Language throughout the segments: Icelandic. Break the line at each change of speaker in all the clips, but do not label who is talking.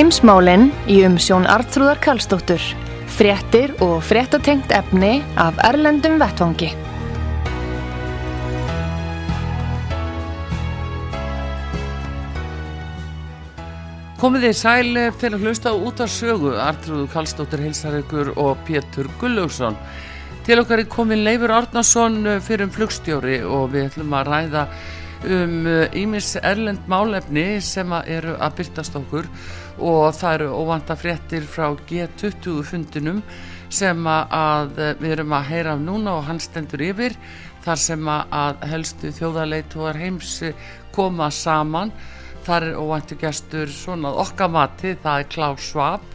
Heimsmálinn í umsjón Artrúðar Karlsdóttur. Fréttir og fréttatengt efni af Erlendum Vettvangi.
Komið þið sæl fyrir að hlusta út af sögu, Artrúður Karlsdóttir Hilsarökur og Pétur Gullaugsson. Til okkar er komin Leifur Arnarsson fyrir um flugstjóri og við ætlum að ræða um ímis erlend málefni sem eru að byrtast okkur og það eru óvanda fréttir frá G20 fundinum sem að við erum að heyra af núna og hann stendur yfir þar sem að helstu þjóðarleituar heims koma saman. Þar er óvæntu gestur svona okkar mati, það er Klaus Schwab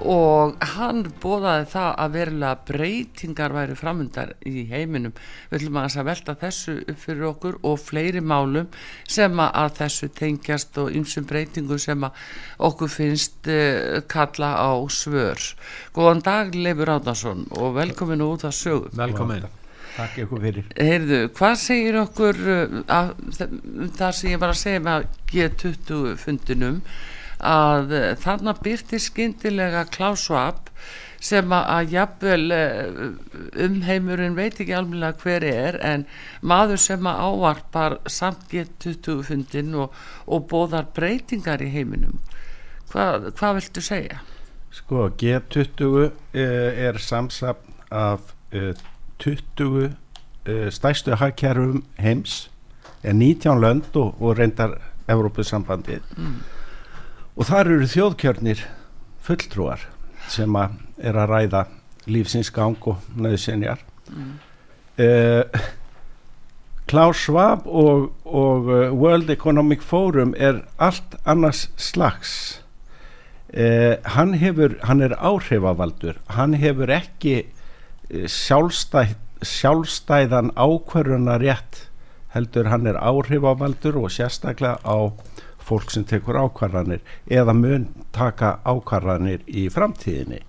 og hann bóðaði það að verulega breytingar væri framundar í heiminum. Við ætlum að velta þessu upp fyrir okkur og fleiri málum sem að þessu tengjast og ymsum breytingu sem að okkur finnst uh, kalla á svör. Góðan dag Leifur Átnarsson og velkomin út að sögu.
Velkomin, takk ykkur fyrir.
Heyrðu, hvað segir okkur uh, að, það sem ég var að segja með G20 fundinum að uh, þarna byrti skindilega Klaus Schwab sem að jafnvel umheimurinn veit ekki alveg hver er en maður sem að ávarpar samt G20 fundin og, og bóðar breytingar í heiminum hvað, hvað viltu segja?
Sko G20 er samsapn af 20 stæstu hagkerfum heims er 19 lönd og, og reyndar Evrópussambandið mm. Og þar eru þjóðkjörnir fulltrúar sem að er að ræða lífsins gang og nöðsynjar mm. uh, Klaus Schwab og, og World Economic Forum er allt annars slags. Uh, hann hefur hann er áhrifavaldur. Hann hefur ekki sjálfstæð, sjálfstæðan ákvarðuna rétt heldur hann er áhrifavaldur og sérstaklega á fólk sem tekur ákvarðanir eða mun taka ákvarðanir í framtíðinni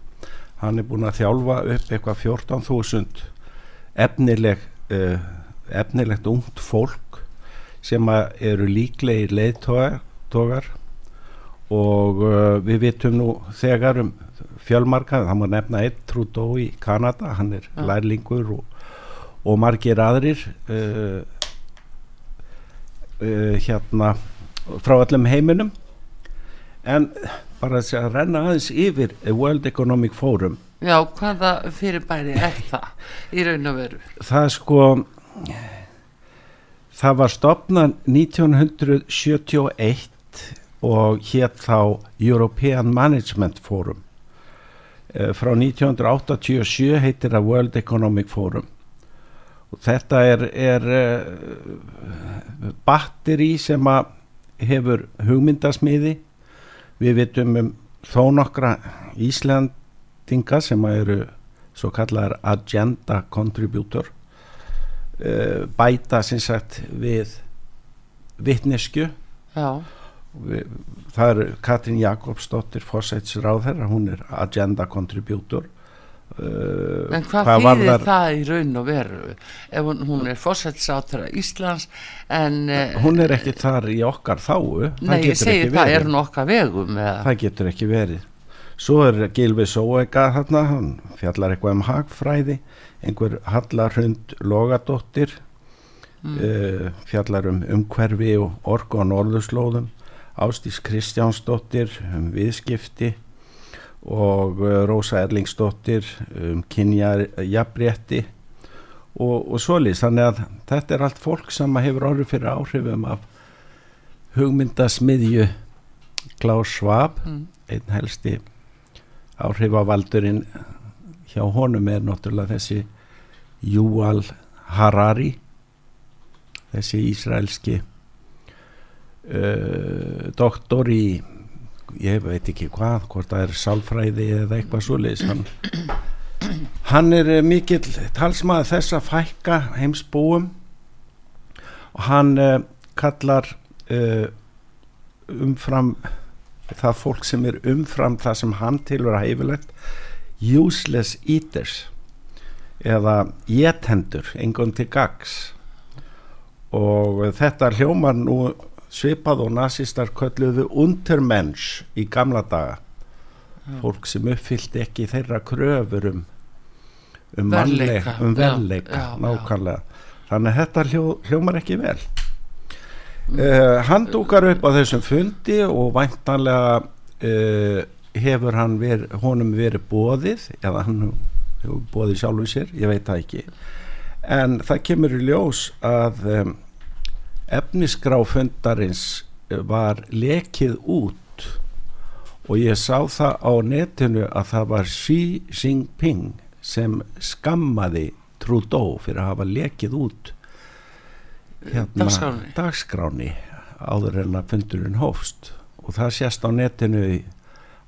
hann er búin að þjálfa upp eitthvað 14.000 efnileg uh, efnilegt ungt fólk sem eru líklegir leiðtogar og uh, við vitum nú þegar um fjölmarka, það má nefna eitt Trudeau í Kanada, hann er ja. lærlingur og, og margir aðrir uh, hérna frá allum heiminum. En bara að renna aðeins yfir World Economic Forum.
Já, hvaða fyrirbæri er það í raun og veru?
Það sko það var stopnað 1971 og hétt þá European Management Forum. Frá 1987 heitir það World Economic Forum. Og þetta er, er uh, batteri sem að hefur hugmyndasmiði. Við vitum um þó nokkra Íslandinga sem eru svo kallar agenda contributor uh, bæta sem sagt við vittnesku við, það er Katrín Jakobsdóttir fórsætsráðherra, hún er agenda contributor
Uh, en hvað, hvað þýðir það, í raun og veru ef hún, hún er fórsættisáttara Íslands en
uh, hún er ekki þar í okkar þáu
nei ég segi það verið. er hún okkar vegum eða?
það getur ekki verið svo er Gilvi Sóega þarna hann fjallar eitthvað um hagfræði einhver Hallarhund Logadóttir mm. uh, fjallar um umhverfi og orgu og norðurslóðum Ástís Kristjánsdóttir um viðskipti og uh, Rósa Erlingsdóttir um kynja jafnrétti og, og svolis þannig að þetta er allt fólk sem hefur orðið fyrir áhrifum af hugmyndasmiðju Klaus Schwab mm. einn helsti áhrifavaldurinn hjá honum er náttúrulega þessi Júal Harari þessi ísraelski uh, doktor í ég veit ekki hvað hvort það er sálfræði eða eitthvað svoleiðis. Hann, hann er uh, mikill talsmaður þess að fækka heimsbúum og hann uh, kallar uh, umfram það fólk sem er umfram það sem hann tilur að heifilegt useless eaters eða jetendur engun til gags og þetta hljómar nú svipað og nazistar kölluðu untermensch í gamla daga. Fólk sem uppfyllt ekki þeirra kröfur um um um verleika
já.
nákvæmlega. Þannig að þetta hljó, hljómar ekki vel. Uh, hann dúkar upp á þessum fundi og væntanlega uh, hefur hann ver, honum verið bóðið eða hann hefur bóðið sjálfum sér ég veit það ekki. En það kemur í ljós að um, efnisgráfundarins var lekið út og ég sá það á netinu að það var Xi Jinping sem skammaði Trudeau fyrir að hafa lekið út hérna,
Dagskráni.
dagskráni áður en að fundurinn hófst og það sést á netinu í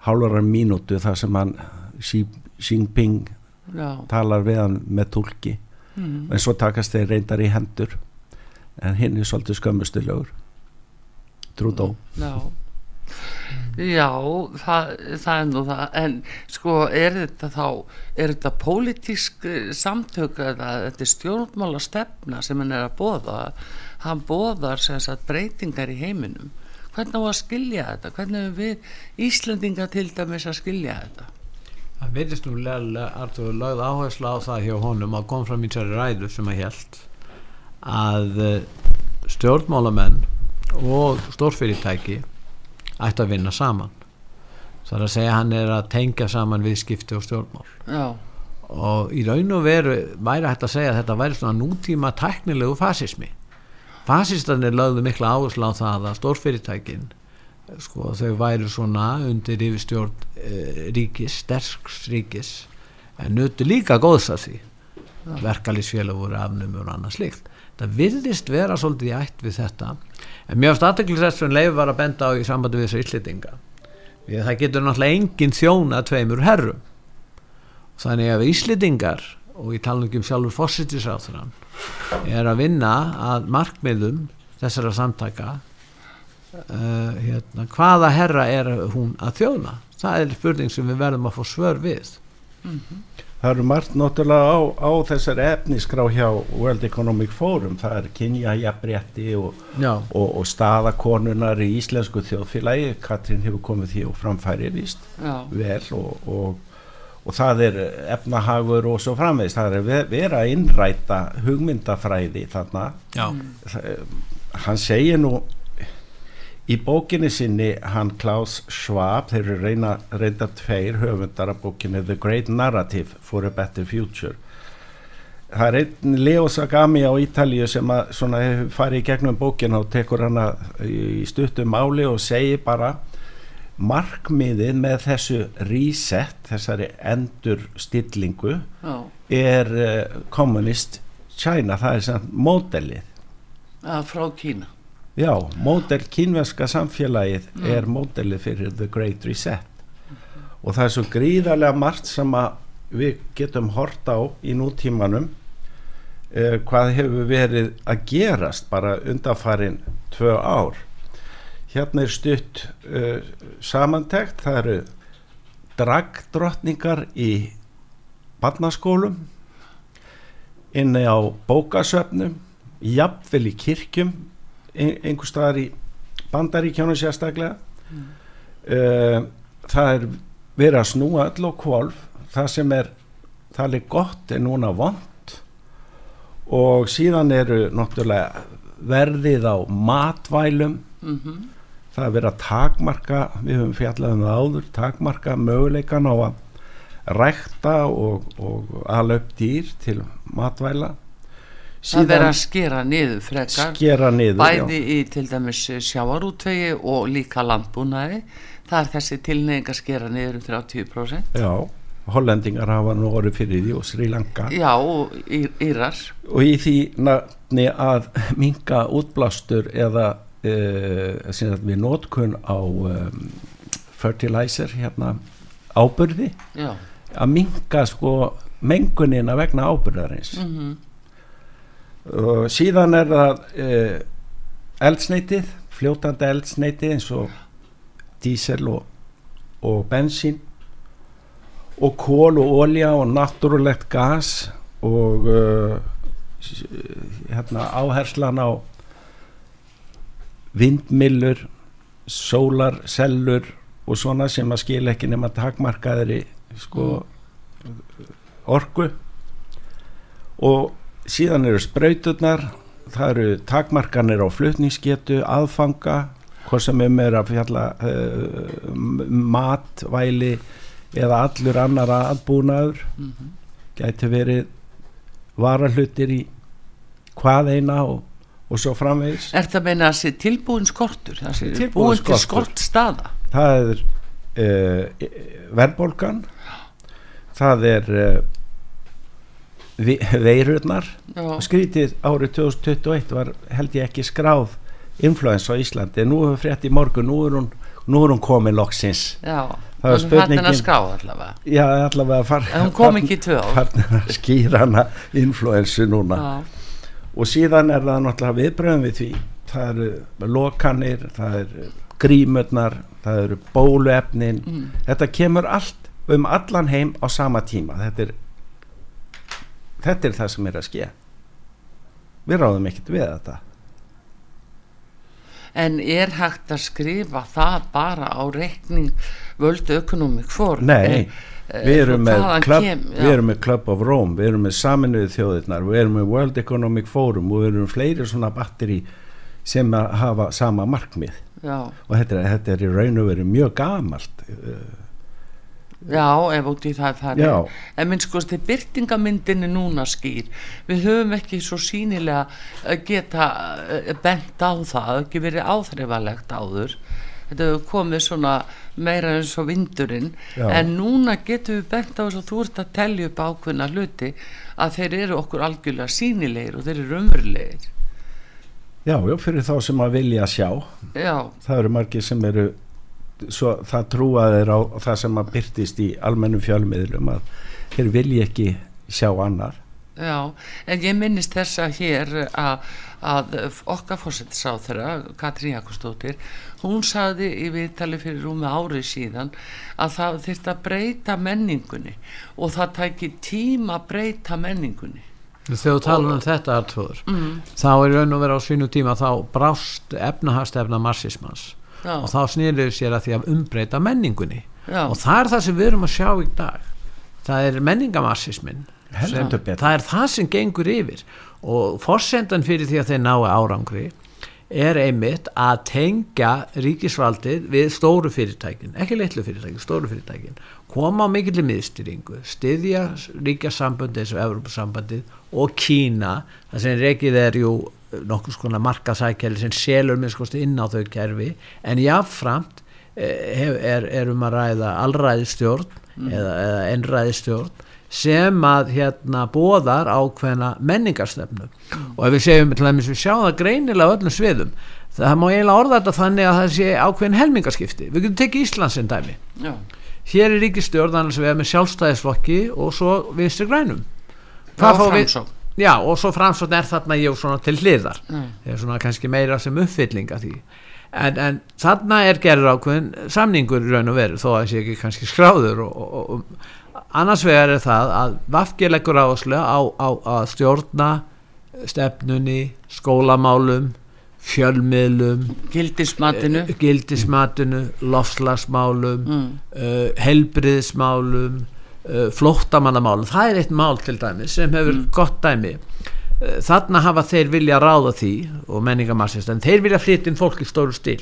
hálfara mínútu þar sem hann Xi Jinping
já,
talar við hann með tólki
mm.
en svo takast þeir reyndar í hendur en hinn er svolítið skömmustilegur Trudeau.
Já. Já, það, það er nú það, en sko er þetta þá, er þetta pólitísk eh, samtök eða þetta er stjórnmála stefna sem hann er að bóða, hann bóðar sem sagt breytingar í heiminum, hvernig á að skilja þetta, hvernig hefur við Íslendinga til dæmis að skilja þetta?
Það verðist nú lega Artur lögð áherslu á það hjá honum að kom fram í sér ræðu sem að held að eh, stjórnmálamenn og stórfyrirtæki ættu að vinna saman. Það er að segja hann er að tengja saman viðskipti og stjórnmál.
Já,
og í raun og veru væri hægt að segja að þetta væri svona nútíma tæknilegu fasismi. Fasistarnir lögðu mikla áherslu á það að stórfyrirtækin sko þau væri svona undir yfirstjórn e, ríkis, sterks ríkis en nutu líka góðs að því. Verkalýsfélag voru afnumur og annað slíkt það virðist vera svolítið í ætt við þetta. En mjög sem Leif var að benda á í sambandi við þessu Íslitinga við það getur náttúrulega engin þjóna tveimur herrum. Þannig að Íslitingar og ég tala nú ekki um sjálfur fósitisráþurann er að vinna að markmiðum þessara samtaka uh, hérna, hvaða herra er hún að þjóna? Það er spurning sem við verðum að fá svör við
Það eru margt náttúrulega á, á þessar efnisgrá hjá World Economic Forum, það er kynja jafnrétti og, og, og staðakonunar í íslensku þjóðfélagi, Katrín hefur komið því og framfæri víst
já,
vel og, og, og það er efnahagur og svo framvegist, það er ve- vera að innræta hugmyndafræði þarna,
já,
hann segir nú í bókinni sinni hann Klaus Schwab þeir eru reyna, reynda tveir höfundar af bókinni The Great Narrative for a Better Future. Það er einn Leo Sagami á Ítalíu sem að farið í gegnum bókina og tekur hana í stuttum máli og segir bara markmiðið með þessu reset, þessari endur stillingu
já,
er uh, communist China, það er samt módelið.
Að frá Kína.
Já, módel kínverska samfélagið er módelið fyrir The Great Reset. Og það er svo gríðarlega margt sem við getum hort á í nútímanum eh, hvað hefur verið að gerast bara undanfarin tvö ár. Hérna er stutt eh, samantekt það eru dragdrottningar í barnaskólum inni á bókasöfnum jafnvel í kirkjum ein- einhvers staðar í bandaríkjónu sérstaklega. Mm. það er verið að snúa öll og kvolf það sem er er gott er núna vond og síðan eru náttúrulega verðið á matvælum.
Mm
það er verið að takmarka við höfum fjallað um það áður takmarka möguleikan á að rækta og, og ala upp dýr til matvæla
Það verður að skera niður frekar.
skera niður
bæði í til dæmis sjávarútvegi og líka landbúnaði. Það er þessi tilneying að skera niður um 30%
já. Já, hollendingar hafa nú orðið fyrir því og Sri Lanka.
Já, og Ír- Írar.
Og í því nafni að minga útblástur eða sagt, við nótkun á um, fertilizer hérna ábyrði
Já,
að minga sko mengunina vegna ábyrðarins
mhm,
og síðan er það uh, eldsneitið fljótandi eldsneitið eins og dísel og, og bensín og kól og olja og náttúrulegt gas og uh, hérna áherslan á vindmillur sólarsellur og svona sem að skila ekki nema takmarkaðri sko orku. Og síðan eru sprauturnar það eru takmarkanir á flutningsgetu aðfanga hvort sem um er að fjalla uh, mat, væli eða allur annar aðbúnaður.
Mhm.
gæti verið varahlutir í hvað eina og, og svo framvegis.
Er það meina að sé tilbúin skortur? Það sé
Tilbúin
búin til
skortur.
skort staða
það er uh, verðbólgan. Það er uh, veirurnar.
Já,
skrítið árið 2021 var held ég ekki skráð influensa á Íslandi, nú hefur frétt í morgun nú er hún, nú er hún komin loksins.
Já
Það var
er
spurningin-
allavega.
Já allavega far,
En hún kom ekki í tvö ár.
farin að skýra hana influensu núna.
Já,
og síðan er það náttúrulega viðbröðum við því. Það eru lokanir það eru grímurnar það eru bóluefnin.
Mm.
þetta kemur allt um allan heim á sama tíma. Þetta er þetta er það sem er að ske. Við ráðum ekkert við þetta.
En er hægt að skrifa það bara á reikning völdu ökonomik fór?
Nei, við erum, með club,
kem,
við erum með Club of Rome við erum með saminuðu þjóðirnar við erum með World Economic Forum og við erum fleiri svona batteri sem hafa sama markmið.
Já,
og þetta er, þetta er í raun og veru mjög gamalt uh,
já, ef út í það farið.
Já.
En minn sko, þetta er núna skýr. Við höfum ekki svo sínilega eh, geta eh, bent á það, ekki verið áþreifalegt áður. Þetta hefur komið svona meira eins og vindurinn.
Já.
En núna getum við bent á þess að þú ert að telja upp ákveðna hluti að þeir eru okkur algjörlega sínilegir og þeir eru umverulegir.
já, já, fyrir þá sem að vilja sjá
Já,
það eru margir sem eru svo, það trúa þeir á það sem að byrtist í almennum fjölmiðlum að þeir vilja ekki sjá annar
Já, en ég minnist þess að hér að, að okkar fórsettisáþara, Katrín Jakobsdóttir, hún saði í viðtali fyrir rúmi árið síðan að það þyrfti að breyta menningunni og það tæki tíma að breyta menningunni.
þegar þú tala um þetta artrúður
Mm.
þá er raun og vera á sínu tíma þá brást efnahastefna marxismans
Já,
og þá snýrður sér að því að umbreyta menningunni.
Já,
og það er það sem við erum að sjá í dag. Það er
betur.
það er það sem gengur yfir. Og forsendan fyrir því að þeir nái árangri er einmitt að tengja ríkisvaldið við stóru fyrirtækin, ekki litlu fyrirtækin, stóru fyrirtækin. Koma á mikillir miðstyringu styðja ríkjasambandi eins og Evropasambandið og Kína það sem reikið er jú nokkuð skona markasækjali sem selur minnskosti inn á þau kerfi en jáfnframt eh, er, er um að ræða allræðistjórn eða, eða ennræðistjórn sem að hérna bóðar ákveðna menningarstefnu. Og ef við segjum til dæmis við sjáum það greinilega öllum sviðum það má eiginlega orða þetta þannig að það sé ákveðin helmingaskipti. Við getum tekið Íslands sem dæmi.
Já,
hér er ríkistjórn annars vegar með sjálfstæðisflokki og svo vinstri grænum. Hvað fáum við-. Já og svo framsókn er þarna ég svona til hliðar
Mm.
það er svona kannski meira sem uppfylling af því en, en þarna er gerður ákveðin samningur raun og veru þó að sé ekki kannski skráður og, og, og annars vegar er það að Vafki leggur áherslu á, á, á að stjórna stefnunni, skólamálum fjölmiðlum
Gildismatinu.
eh, gildismatinu lofslagsmálum
Mm.
uh, helbriðismálum uh, flóttamannamálum það er eitt mál til dæmis sem hefur gott dæmi. Uh, þarna hafa þeir vilja ráða því og menningarmassist en þeir vilja flytja inn fólk í stóru stíl.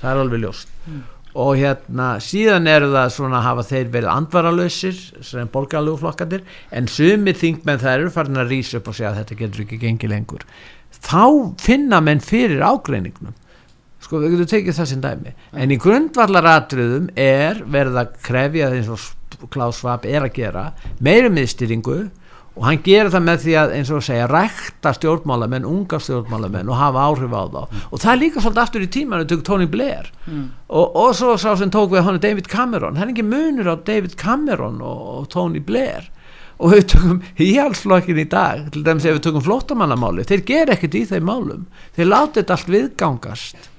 Það er alveg ljóst. Og hérna síðan eru það svona hafa þeir verið andvaralösir sem borgarlegu flokkandir en sumir þingmenn þær eru farin að rísa upp og segja að þetta getur ekki gengið lengur. Þá finna menn fyrir ágreiningnum. Sko við getum tekið það sem dæmi. En í grundvallaratriðum er verið að krefja eins og Klaus Schwab er að gera meiri miðstýringu og hann gerir það með því að eins og að segja rækta stjórnmálamenn, unga stjórnmálamenn og hafa áhrif á þá. Og það er líka svolítið aftur í tímanu tök Tony Blair. Og, og svo sá sem tók við hann David Cameron, það er ekki munur á David Cameron og, og Tony Blair. Og við tökum íhalsflokkin í dag til dæmis ef við tökum flóttamannamáli þeir ger ekkert í þeim málum. Þeir láta þetta allt viðgangast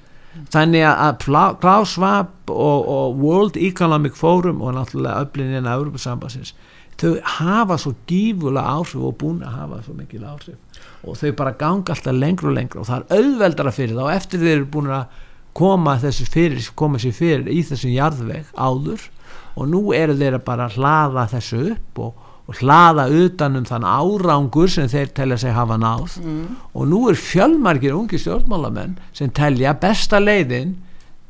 þannig að Klaus Schwab og, og World Economic Forum og náttúrulega öflininn að Európa-sambansins þau hafa svo gífulega áhrif og búin að hafa svo mikil áhrif. Og þau bara ganga alltaf lengur og lengur og það er auðveldara fyrir þá eftir þeir eru búin að koma þessu fyrir koma sér fyrir í þessum jarðveg áður. Og nú eru þeir að bara hlaða þessu upp og, og hlaða utan um þann árangur sem þeir telja sig hafa náð. Og nú er fjölmargir ungi stjórnmálamenn sem telja besta leiðin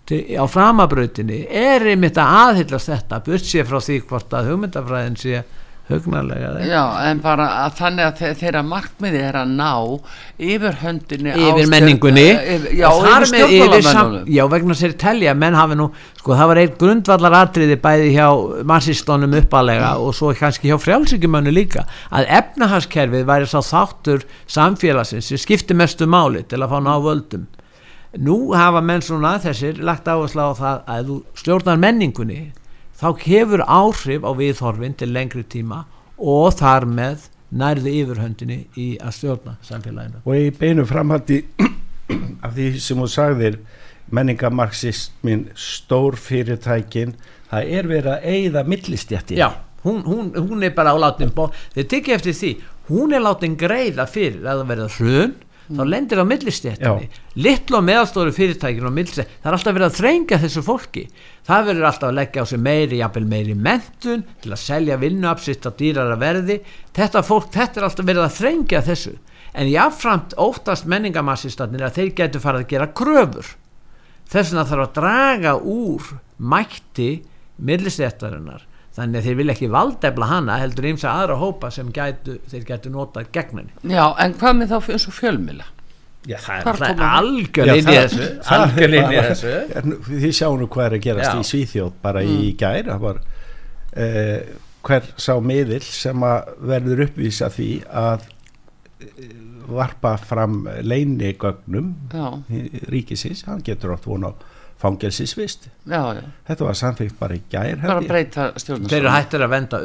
til, á framabrautinni er einmitt að aðhyllast þetta burt sér frá því hvort að hugmyndafræðin sé hugnarlega ekki.
Já, en bara að þannig að þe þeirra markmiði er að ná yfir höndinni
yfir menningunni.
Eh, yfir, Já, yfir stjórnmálamennunum
já vegna sér telja menn hafi nú sko það var einn grundvallar atriði bæði hjá marxistónum uppalega og svo kannski hjá frjálsíkjumönnu líka að efnahagskerfið væri sá þáttur samfélagsins sem skipti mestu máli til að fá ná völdum. Nú hafa menn svona þessir lagt áherslu á það að þú stjórnar menningunni þá hefur áhrif á viðhorfin til lengri tíma og þar með nærði yfirhöndinni í að stjórna samfélaginu.
Og í beinu framhaldi af því sem þú sagðir menningamarxismin stór fyrirtækin það er verið að eigða millistjætti
Já, hún, hún, hún er bara á látin bó þeir tekja eftir því, hún er látin greiða fyrir að það verða hrun þá lendir á millistéttinni. Litlu og meðalstóru fyrirtækinu og millistéttinni það er alltaf verið að þrengja þessu fólki. Það verður alltaf að leggja á sig meiri jafnvel meiri mentun til að selja vinnuapsitt á dýrara verði. Þetta fólk, þetta er alltaf verið að þrengja þessu. En jáfnframt óttast menningamassistannir að þeir getur farið að gera kröfur. Þess vegna þarf að draga úr mætti millistéttarinnar þannig að þeir vilja ekki valdefla hana heldur eins að aðra hópa sem gætu, þeir gætu notað gegn henni.
Já, en hvað með þá eins og fjölmila?
Já, það
Hvar
er inn í þessu algjörlega inn í þessu.
En Þið sjáum nú hvað er að gerast
Já.
í Svíþjóð bara í gær það var uh, hver sá miðil sem að verður uppvísa því að eh, varpa fram leinigögnum
Já,
ríkisins, hann getur átt von á fangelsisvist.
Já, já,
þetta var samþýgt bara í gær
bara breyta stjórnarskóla
þeir eru hættir að venda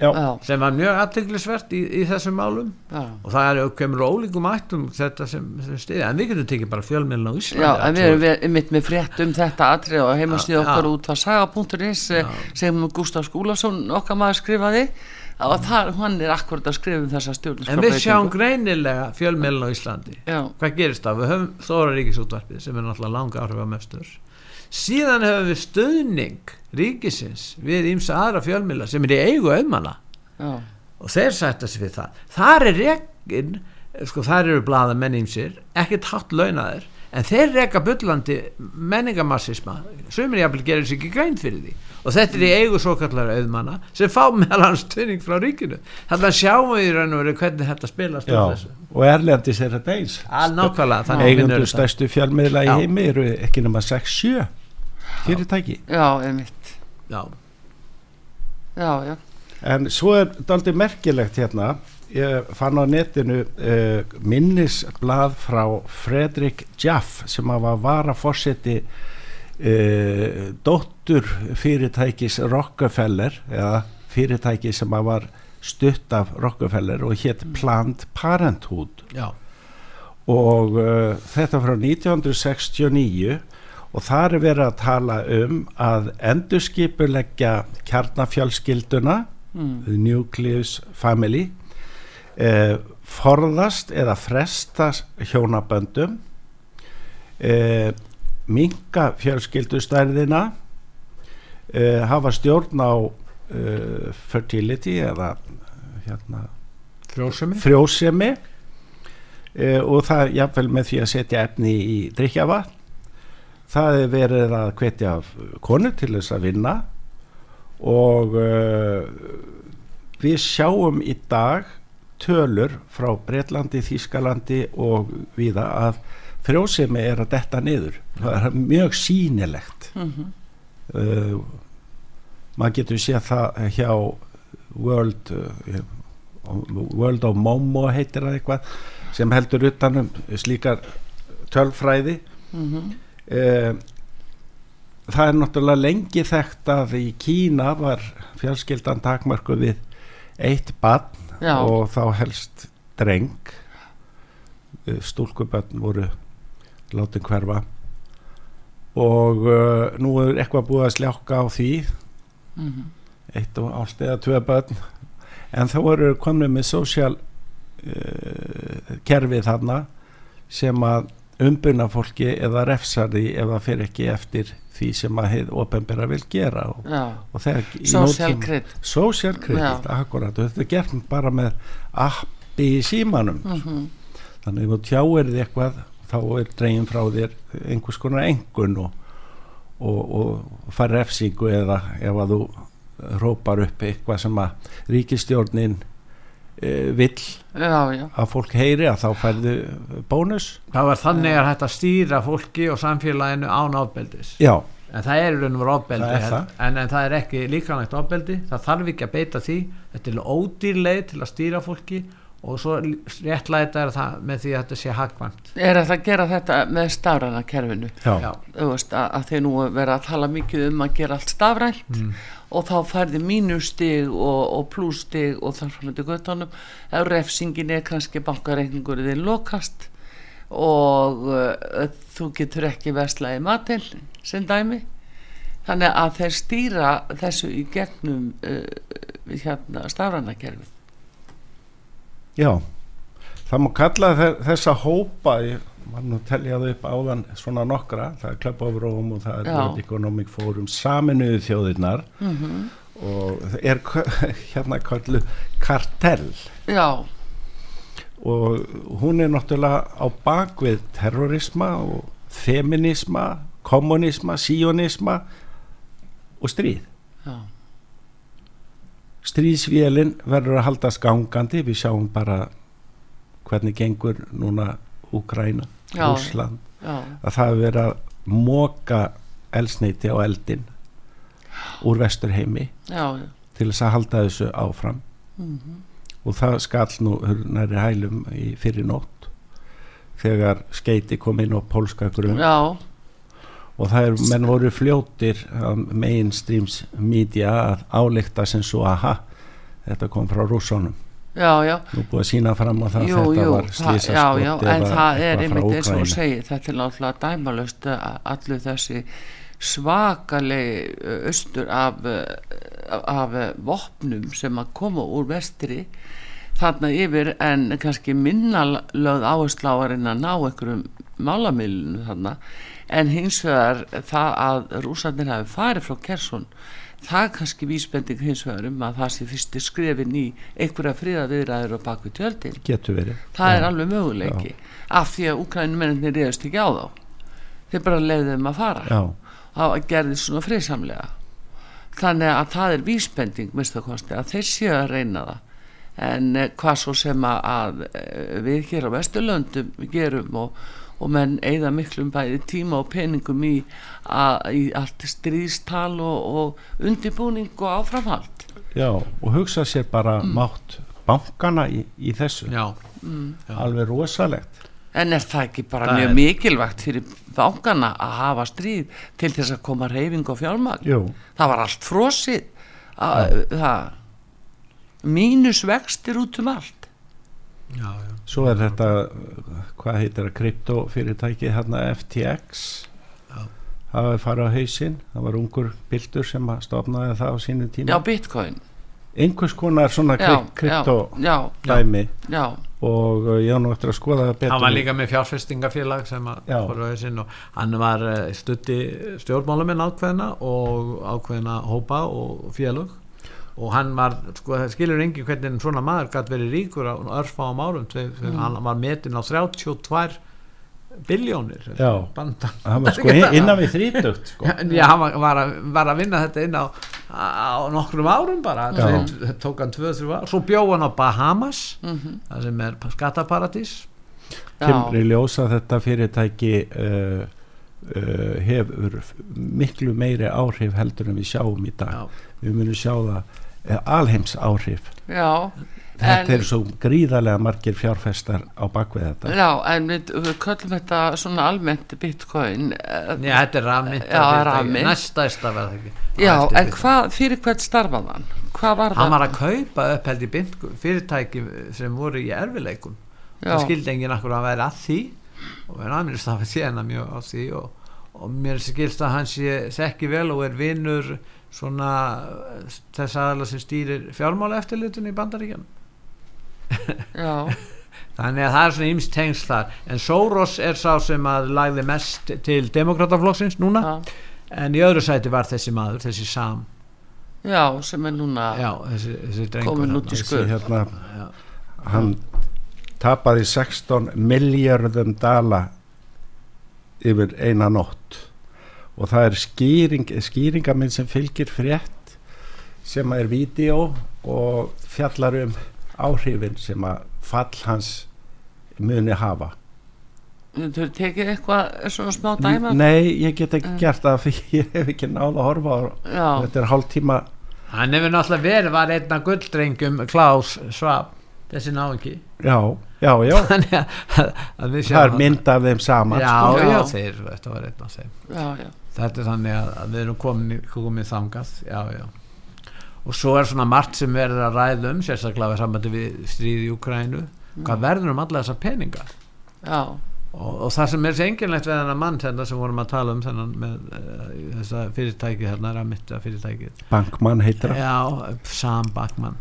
Já,
sem var mjög aðteglisvert í, í þessum málum.
Já.
Og það er kemur ólíkum ættum þetta sem, sem stiði, en við getum tekið bara fjölmjölin á Íslandi
Já, en við erum við, mitt með frétt um þetta atrið og heimastíð okkar
já.
út var saga.is eh, sem Gustaf Skúlason okkar maður skrifaði og þar, hann er akkurat að skrifa um þessa stjórnarskóla
en við sjáum greinilega fjölmjölin á Íslandi.
Já,
hvað gerist það? Við höfum stóra ríkisútvarpið sem er náttúrulega langa áhrif að mestur. Síðan höfum við stöðning ríkisins við ímsa aðra fjölmjöla sem er í eigu auðmanna.
Já,
og þeir sætta sig við það. Þar er rekin sko þar eru blaða menningsir ekkert hátt launaðir en þeir reka bullandi menningamassisma sumir jafnvel gerir sér ekki grein fyrir því. Og þetta er í eigu svo kallar auðmanna sem fá meðal hans stöðning frá ríkinu. Þannig að sjáum við í raun og veru hvernig þetta spilast
já.
þessu.
og Erlendis er þetta eins.
Nákvæmlega, þetta.
stærstu fjölmiðla í heimi eru ekki nema 6-7 fyrirtæki.
Já, einmitt.
Já,
Já, já,
En svo er daldið merkilegt hérna, ég fann á netinu uh, minnisblað frá Fredrik Jaff sem var varaforseti uh, dóttur fyrirtækis Rockefeller, eða fyrirtæki sem var stutt af Rockefeller og hétt Planned Parenthood.
Já,
og uh, þetta frá 1969 og þar er verið að tala um að endurskipuleggja kjarnafjölskylduna
mm.
nucleus family eh, forðast eða fresta hjónaböndum. Eh, minka fjölskyldustærðina. Eh, hafa stjórn á eh, fertility eða hérna
frjósemi.
frjósemi. Uh, og það jafnvel með því að setja efni í drikjavatn það er verið að hvetja konur til þess að vinna. Og uh, við sjáum í dag tölur frá Breitlandi, Þískalandi og viða að frjósemi er að detta niður. Það er mjög sýnilegt.
Mm
uh, maður getur séð það hjá World uh, World of Momo heitir það eitthvað sem heldur utanum slíkar tölfræði.
Mhm,
eh, það er náttúrulega lengi þekkt að í Kína var fjölskyldan takmarku við eitt barn
Já.
og þá helst dreng Eh, stúlkubönn voru látin hverfa og uh, nú er eitthvað búið að sljáka á því
mhm.
eitt og ást eða tvö börn en þá eru komnið með social uh, kerfið þarna sem að umbuna fólki eða refsar því ef það fer ekki eftir því sem að heið ofinbera vil gera og, og þegar
social credit.
Social credit, akkurat og þetta er gert bara með appi í símanum.
Mhm,
þannig ef þú tjáir þið eitthvað þá er dregin frá þér einhvers konar engun og, og, og fær refsingu eða ef að þú rópar upp eitthvað sem að ríkistjórnin vill
Já, já,
að fólk heyri að þá færðu bónus.
Það var þannig að að stýra fólki og samfélaginu án ofbeldis.
Já,
en það er í raun og
Það er
en,
það.
en, en það er ekki líkanlegt ofbeldi. Það þarf ekki að beita því. Þetta er ódýrleið til að stýra fólki og svo réttlæta er það með því að þetta sé hagvæmt
er þetta að gera þetta með stafræna kerfinu?
Já,
þú veist að, að þeir nú vera að tala mikið um að gera allt stafrænt og þá færði mínustig og, og plústig og þar fram með göttunum ef refsingin er kannski bankareikningur þinn lokast og uh, þú getur ekki verslaði matil sem dæmi. Þannig að þeir stýra þessu í gegnum uh, hérna stafræna kerfi
já. Það má kalla þe- þessa hópa ég var nú að telja það upp áðan svona nokkra, það er Club of Rome og það er. World Economic Forum saminuðu þjóðirnar.
Mm
og það er hérna kallu kartell.
Já,
og hún er náttúrulega á bakvið terrorisma og feminisma, kommunisma, sionisma og stríð.
já,
Stríðsvélinn verður að haldast gangandi, við sjáum bara hvernig gengur núna Úgræna,
já,
að það er verið að móka elsneiti á eldin úr vesturheimi
já, já.
til þess að halda þessu áfram.
Mm
og það skall nú næri hælum í fyrir nótt þegar skeiti kom inn á pólska grunn.
Já,
og það er, menn voru fljótir mainstreams media að álíkta sem svo aha þetta kom frá rússónum
já, já.
nú búið að sína fram á það
jú,
þetta
jú,
var
það,
slísa
já, já, en það er einmitt eins og þú segir, þetta er náttúrulega dæmalust allir þessi svakalegi austur af, eh, af eh, vopnum sem að koma úr vestri þarna yfir en kannski minna lögð áherslu á að að ná einhverjum málamilinu þarna en hins vegar það að rúsarnir hafi farið frá Kersson það er kannski vísbending hins vegar um að það sé fyrsti skrefin í einhverja friða viðræður og bakvið tjöldin.
Getur verið.
Það er
Já.
alveg möguleiki af því að úkrænumennir reyðast ekki á þá. Þeir bara leiðum að fara.
Já,
það gerði svona friðsamlega. Þannig að það er vísbending minnstakosti að þeir séu að reyna það. En eh, hvað svo sem að, að eh, við hér á Vesturlöndum gerum og, og menn eigða miklum bæði tíma og peningum í, að, í allt stríðstal og, og undirbúning og áframhald.
Já, og hugsa sér bara mátt bankana í, í þessu.
Já,
alveg rosalegt.
En er það ekki bara
Það
mjög
er-
mikilvægt fyrir bankana að hafa stríð til þess að koma reyfing og fjármagn?
Jú,
Það var allt frosið. Að, það, mínus vextir út um allt.
Já, já.
svo er þetta hvað heitir það, kryptofyrirtæki hérna FTX
Já.
það var farið á hausinn það var ungur pildur sem að stofnaði það á sínu
Já,
tíma
bitcoin.
einhvers konar svona
Já,
krypto
já,
dæmi
já,
og uh, ég á nú eftir að skoða það betur
hann var líka með fjárfestingafélag sem að
Já.
fór á hausinn og hann var eh, stutti stjórnmáluminn ákveðina og ákveðina hópa og félög og hann var, sko það skilur engin hvernig svona maður gæti verið ríkur á örfáum árum, tve, mm. hann var metin á 32 biljónir
Já.
Banda.
það var sko inn- innan við þrítugt sko.
Já, hann var, var, að, var að vinna þetta inn á, á nokkrum árum bara það tók hann 2-3 ár svo bjóð hann á Bahamas
mhm,
það sem er skattaparadís
í ljósa þetta fyrirtæki uh, uh, hefur miklu meiri áhrif heldur en við sjáum í dag
Já.
við munum sjá það alheims áhrif
Já,
þetta
En-
eru svo gríðarlega margir fjárfestar á bakvið þetta
já, en við, við köllum þetta svona almennt bitcoin eh,
Já, þetta er rafmynd. Næstæsta verða ekki
Já, en hvað, fyrir hvern starfað hann? Hvað var
Hann
það?
var að kaupa upp held í Bitcoin fyrirtæki sem voru í erfileikum
Já.
það skildi enginn akkur að hann væri að því og en aðmýrst að þjána mjög á því og, og mér skilst að hann sé þekki vel og er vinnur svona þess aðalega sem stýrir fjármála eftirlutun í bandaríkjan
Já,
þannig að það er svona ymst tengsl þar. En Soros er sá sem að lagði mest til demokrataflokksins núna.
Já,
en í öðru sæti var þessi maður, þessi Sam.
Já, sem er núna
já, þessi, þessi drengur
Kominn út í.
Þessi hérna, hann tapaði 16 miljardum dala yfir eina nótt og það er skýring, skýringaminn sem fylgir frétt sem er vídeo og fjallar um áhrifin sem að fall hans muni hafa.
Þú tekið eitthvað svona smá dæma
Nei, ég get ekki
Mm.
gert það fyrir ég hef ekki náð að horfa á
Já,
þetta er hálf tíma
hann hefur náttúrulega verið var einn af gulldrengum Klaus Schwab þessi náingi
já, já, já,
þannig að, að við
það er mynd af þeim saman
já,
sko.
já,
Já.
þeir, þetta var einn af þeim.
Já, já
þetta er þannig að, að við erum komin, í- komin þangað. Já, já. Og svo er svona margt sem verður að ræða um sérstaklega við sambandi við stríði í Ukrænu hvað verður um alla þessar peninga?
Já,
og, og það sem er svo enginlegt við þennan mann þennan sem vorum að tala um þennan með uh, þessa fyrirtæki hérna, ramitta fyrirtæki
Bankmann heitir það
já, Sam Backman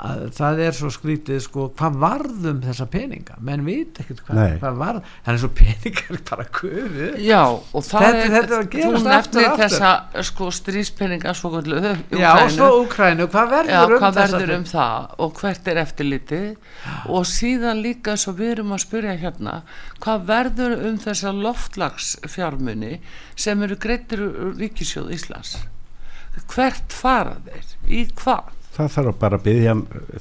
að það er svo skrítið sko, hvað varðum þessa peninga? Menn veit ekkert hvað, hvað varð. Það er svo peningar bara kufu
já, og það
Þetta-
er
þetta
Þú nefnir þessa sko stríspenninga svo kvöldu
já, og svo Ukrænu, hvað verður
Já,
um
hvað verður um það og hvert er eftirlitið? Og síðan líka og við erum að spyrja hérna hvað verður um þessa loftlagsfjármuni sem eru greittir ríkisjóð Íslands? Hvert fara þeir? Í hvað
það þarf bara að byggja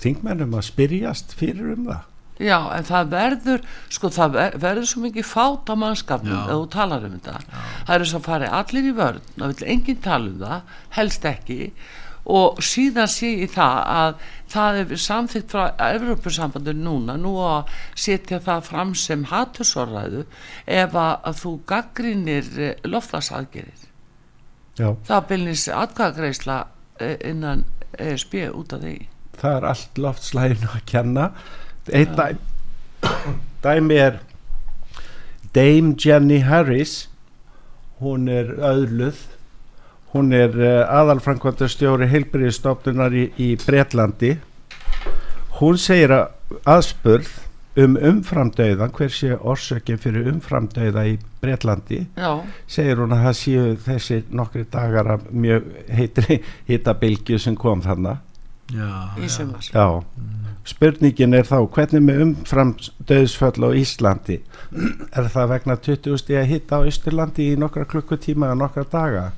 þingmennum að spyrjast fyrir um það
Já, en það verður, sko það ver, verður svo mikið fát á mannskapnum
Já.
ef þú talar um þetta. Það eru svo farið allir í vörn, það vil enginn tala um það, helst ekki og síðan sé ég það að það er samþýtt frá Evrópusambandur núna, nú að setja það fram sem hatursorræðu ef að, að þú gaggrínir loftlasaðgerir.
já,
Það bylnins atkvæðagreisla eh, innan ESB út af því.
það er allt loftslæginu að kenna. Eitt dæmi, dæmi er Dame Jenny Harris. Hún er öðluð. Hún er uh, aðalfrankvæmdastjóri heilbyrðistofnunar í, í Bretlandi. Hún segir að aðspurð um umframdauðan hver sé orsökin fyrir umframdauða í Bretlandi
Já,
segir hún að það séu þessi nokkri dagar af mjög heitri hittabilgju sem kom þarna.
Já,
í
já.
sumar.
Já, spurningin er þá hvernig með umfram döðsföll á Íslandi? Er það vegna 20 stíða hitta á Ísturlandi í nokkra klukkutíma eða nokkra daga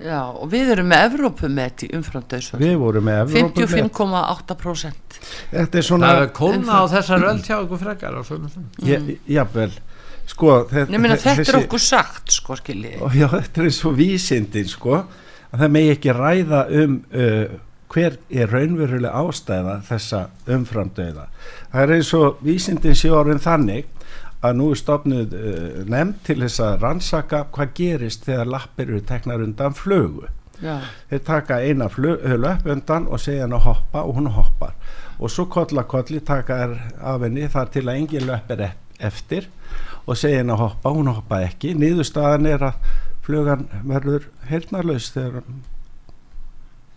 Já, og við erum með Evrópumet í umframdauðsvöld.
við vorum með Evrópu með
55,8%
þetta er svona
það er kólna á þessar öll hjá ykkur frekar og svona
ég, jafnvel sko þe-
Nei, meina,
þe-
þetta er okkur sagt, sko, skiljið.
já, þetta er eins og vísindin sko að það megi ekki ræða um uh, hver er raunveruleg ástæða þessa umframdauða það er eins og vísindin sé orðin þannig að nú er stofnuð uh, nefnd til þess að rannsaka hvað gerist þegar lappir eru teknar undan flugu
Já,
þeir taka eina uh, löpp undan og segja hann að hoppa og hún hoppar. Og svo kolla kolli taka þær af henni þar til að engin löpp er e- eftir og segja hann að hoppa, hún hoppa ekki. Niðurstaðan er að flugan verður heyrnarlaus þegar hann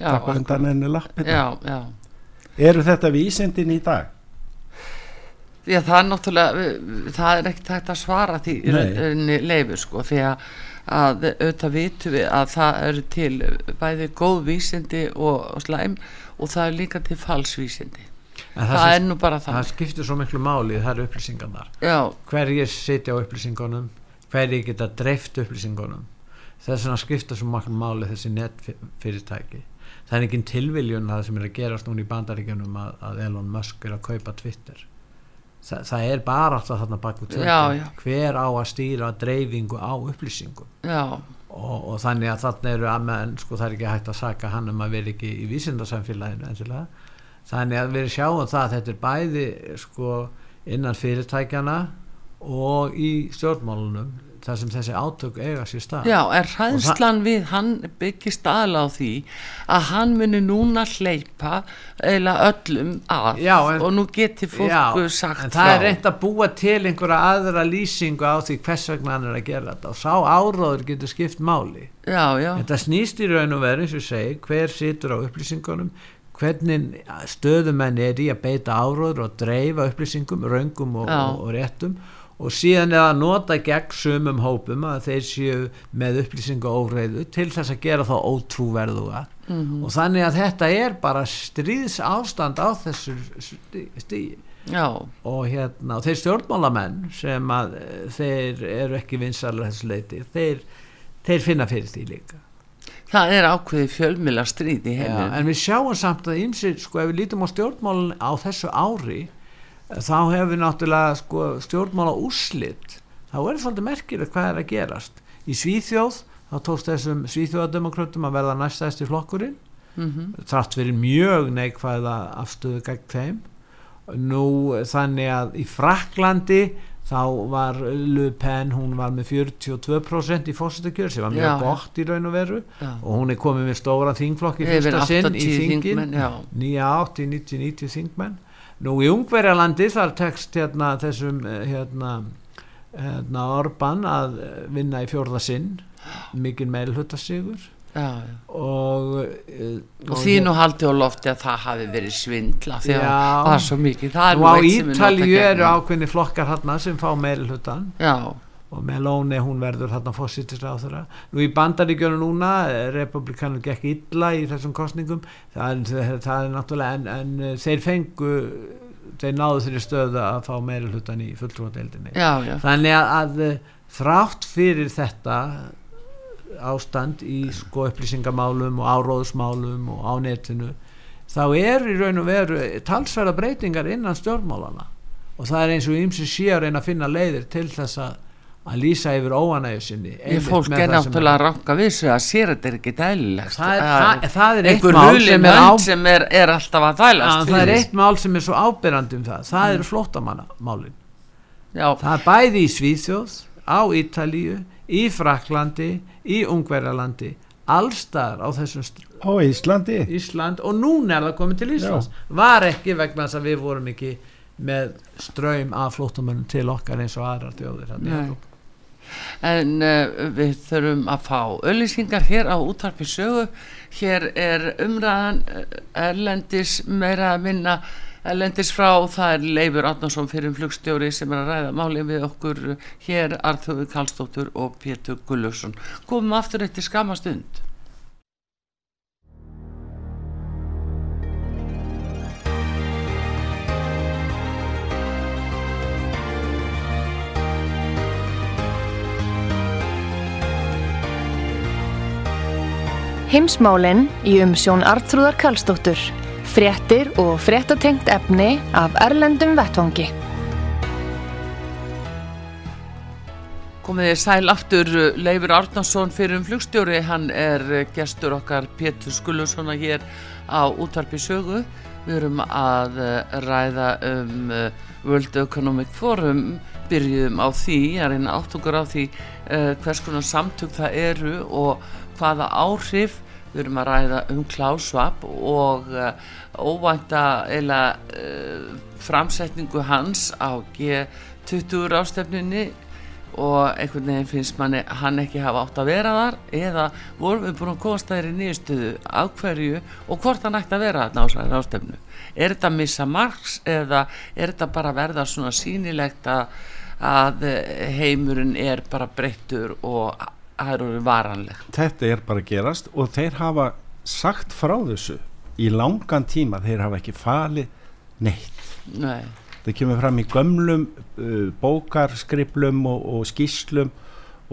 taka undan henni
já.
eru þetta vísindin í dag?
Já, það er náttúrulega, það er ekkert hægt að svara því rauninni leifur, sko, því að, að auðvitað vitum við að það eru til bæði góð vísindi og, og slæm og það er líka til falsvísindi.
en
Það,
það,
er nú bara
það
það.
skiptir svo miklu máli það eru upplýsingarnar.
Já,
hverjir sitja á upplýsingunum hverjir geta dreift upplýsingunum. Þess vegna skipta svo maklu máli þessi netfyrirtæki. Það er ekki tilviljun það sem er að gerast núna í bandaríkjunum að, að Elon Musk er að kaupa Twitter Þa, það er bara alltaf þarna
já.
tjöldin hver á að stýra dreifingu á upplýsingum? Og, og þannig að þarna eru að menn sko það er ekki hægt að saka hann um að vera ekki í vísindarsamfélaginu endilega. Þannig að við sjáum það að þetta er bæði sko innan fyrirtækjana og í stjórnmálunum þar sem þessi átök eiga sér stað.
Já, er hræðslan við hann byggist aðla á því að hann muni núna hleypa eða öllum að
Já, en-
og nú geti fólk
Já,
sagt
en það er
frá.
reynd að búa til einhverja aðra lýsingu á því hvers vegna hann er að gera þetta. Og sá áróður getur skipt máli.
Já, já,
Þetta snýst í raun og veru eins og segi, hver situr á upplýsingunum hvernig stöðumenn er í að beita áróður og dreifa upplýsingum, raungum og, og, og réttum og síðan er að nota gegn sumum hópum að þeir séu með upplýsingu óreiðu til þess að gera þá ótrúverðuga.
Mhm.
og þannig að þetta er bara stríðs ástand á þessu stíði
já,
og hérna og þeir stjórnmálamenn sem að eh, þeir eru ekki vinsalega þessu leiti þeir, þeir finna fyrir því líka.
Það er ákveði fjölmila stríð í
Já,
heiminn
en við sjáum samt að ýmsir sko ef við lítum á stjórnmálun á þessu ári þá hefur náttúrulega sko stjórnmála úrslit. Þá er svolítið merkilegt hvað er að gerast. Í Svíþjóð þá tókst þessum Svíþjóðademokratum að verða næstæðst í flokkurinn.
Mm
þrátt fyrir mjög neikvæða afstöðu gegn þeim. Nú þannig að í Fraklandi þá var Le Pen hún var með 42% í fórsetakjör sem var mjög
Já.
gott í raun og veru.
Já,
og hún er komið með stóran þingflokk í
yfir
fyrsta sinn
80
í þingin.
þingmenn já,
nýja 80, 90, 90 þingmenn nú í Ungverjalandi þar tekst hérna þessum eh, hérna, hérna Orban að eh, vinna í fjórða sinn. Mikið meilhutasigur
já, já.
og, eh,
og því nú haldi á lofti að það hafi verið svindla því að það er svo mikið. Er
og
nú
á Ítalju eru ákveðni flokkar hérna sem fá meilhutan
já,
og Meloni hún verður þarna fósittisráþurra nú í bandaríkjörnu núna eh, republikanur gekk illa í þessum kostningum það, er- það er náttúrulega en, en eh, þeir fengu þeir náðu þeirri stöðu að fá meiri hlutan í
já,
þannig að, að eh, þrátt fyrir þetta ástand í sko upplýsingamálum og áróðusmálum og á netinu þá er í raun og veru talsverða breytingar innan stjórnmálana og það er eins og ymsi að reyna að finna leiðir til þess að að lýsa yfir óanægju sinni
ég fólk er náttúrulega að ranka við sig að sér þetta er ekki dælilegt
það er, það, það er eitt mál sem er, á,
sem er, er alltaf að
að,
þælast
það er eitt mál sem er svo ábyrrandi um það. Það eru flóttamannamálin.
Já,
það er bæði í Svíþjóð á Ítalíu, í Fraklandi í Ungverjalandi allstar á þessum
á Íslandi.
Ísland og núna er það komið til Íslands. Var ekki vegna þess að við vorum ekki með ströym af flóttamönnum til okkar eins og aðrar í
Nei.
Evrópu.
En uh, við þurfum að fá öllisingar hér á útarpi sögu. Hér er umræðan uh, erlendis meira að minna erlendis frá, það er Leifur Átnarsson fyrir flugstjóri sem er að ræða málið við okkur hér Arþjóður Kallstóttur og Pétur Gullusson komum aftur eftir skama stund
Heimsmálin í umsjón Artrúðar Karlsdóttur. Fréttir og fréttatengt efni af Erlendum Vettvangi.
Komið þið sæl aftur Leifur Árnason fyrir um flugstjóri, hann er gestur okkar Pétur Skullusona hér á útvarpi sögu. Við erum að ræða um World Economic Forum, byrjuðum á því, að reyna áttungur á því uh, hvers konar samtök það eru og hvaða áhrif við erum að ræða um Schwab og uh, óvænta eila uh, framsetningu hans á G20 rástefninni og einhvern veginn finnst manni hann ekki hafa átt að vera þar eða vorum við búin að komast þær í nýjastöðu af hverju og hvort hann ætti að vera þarna á þessari rástefnu er þetta að missa margs eða er þetta bara að verða svona sýnilegt að, að heimurinn er bara breyttur og það eru varanlegt
þetta er bara að gerast og þeir hafa sagt frá þessu í langan tíma, þeir hafa ekki falið neitt.
Nei,
það kemur fram í gömlum uh, bókarskriflum og, og skýslum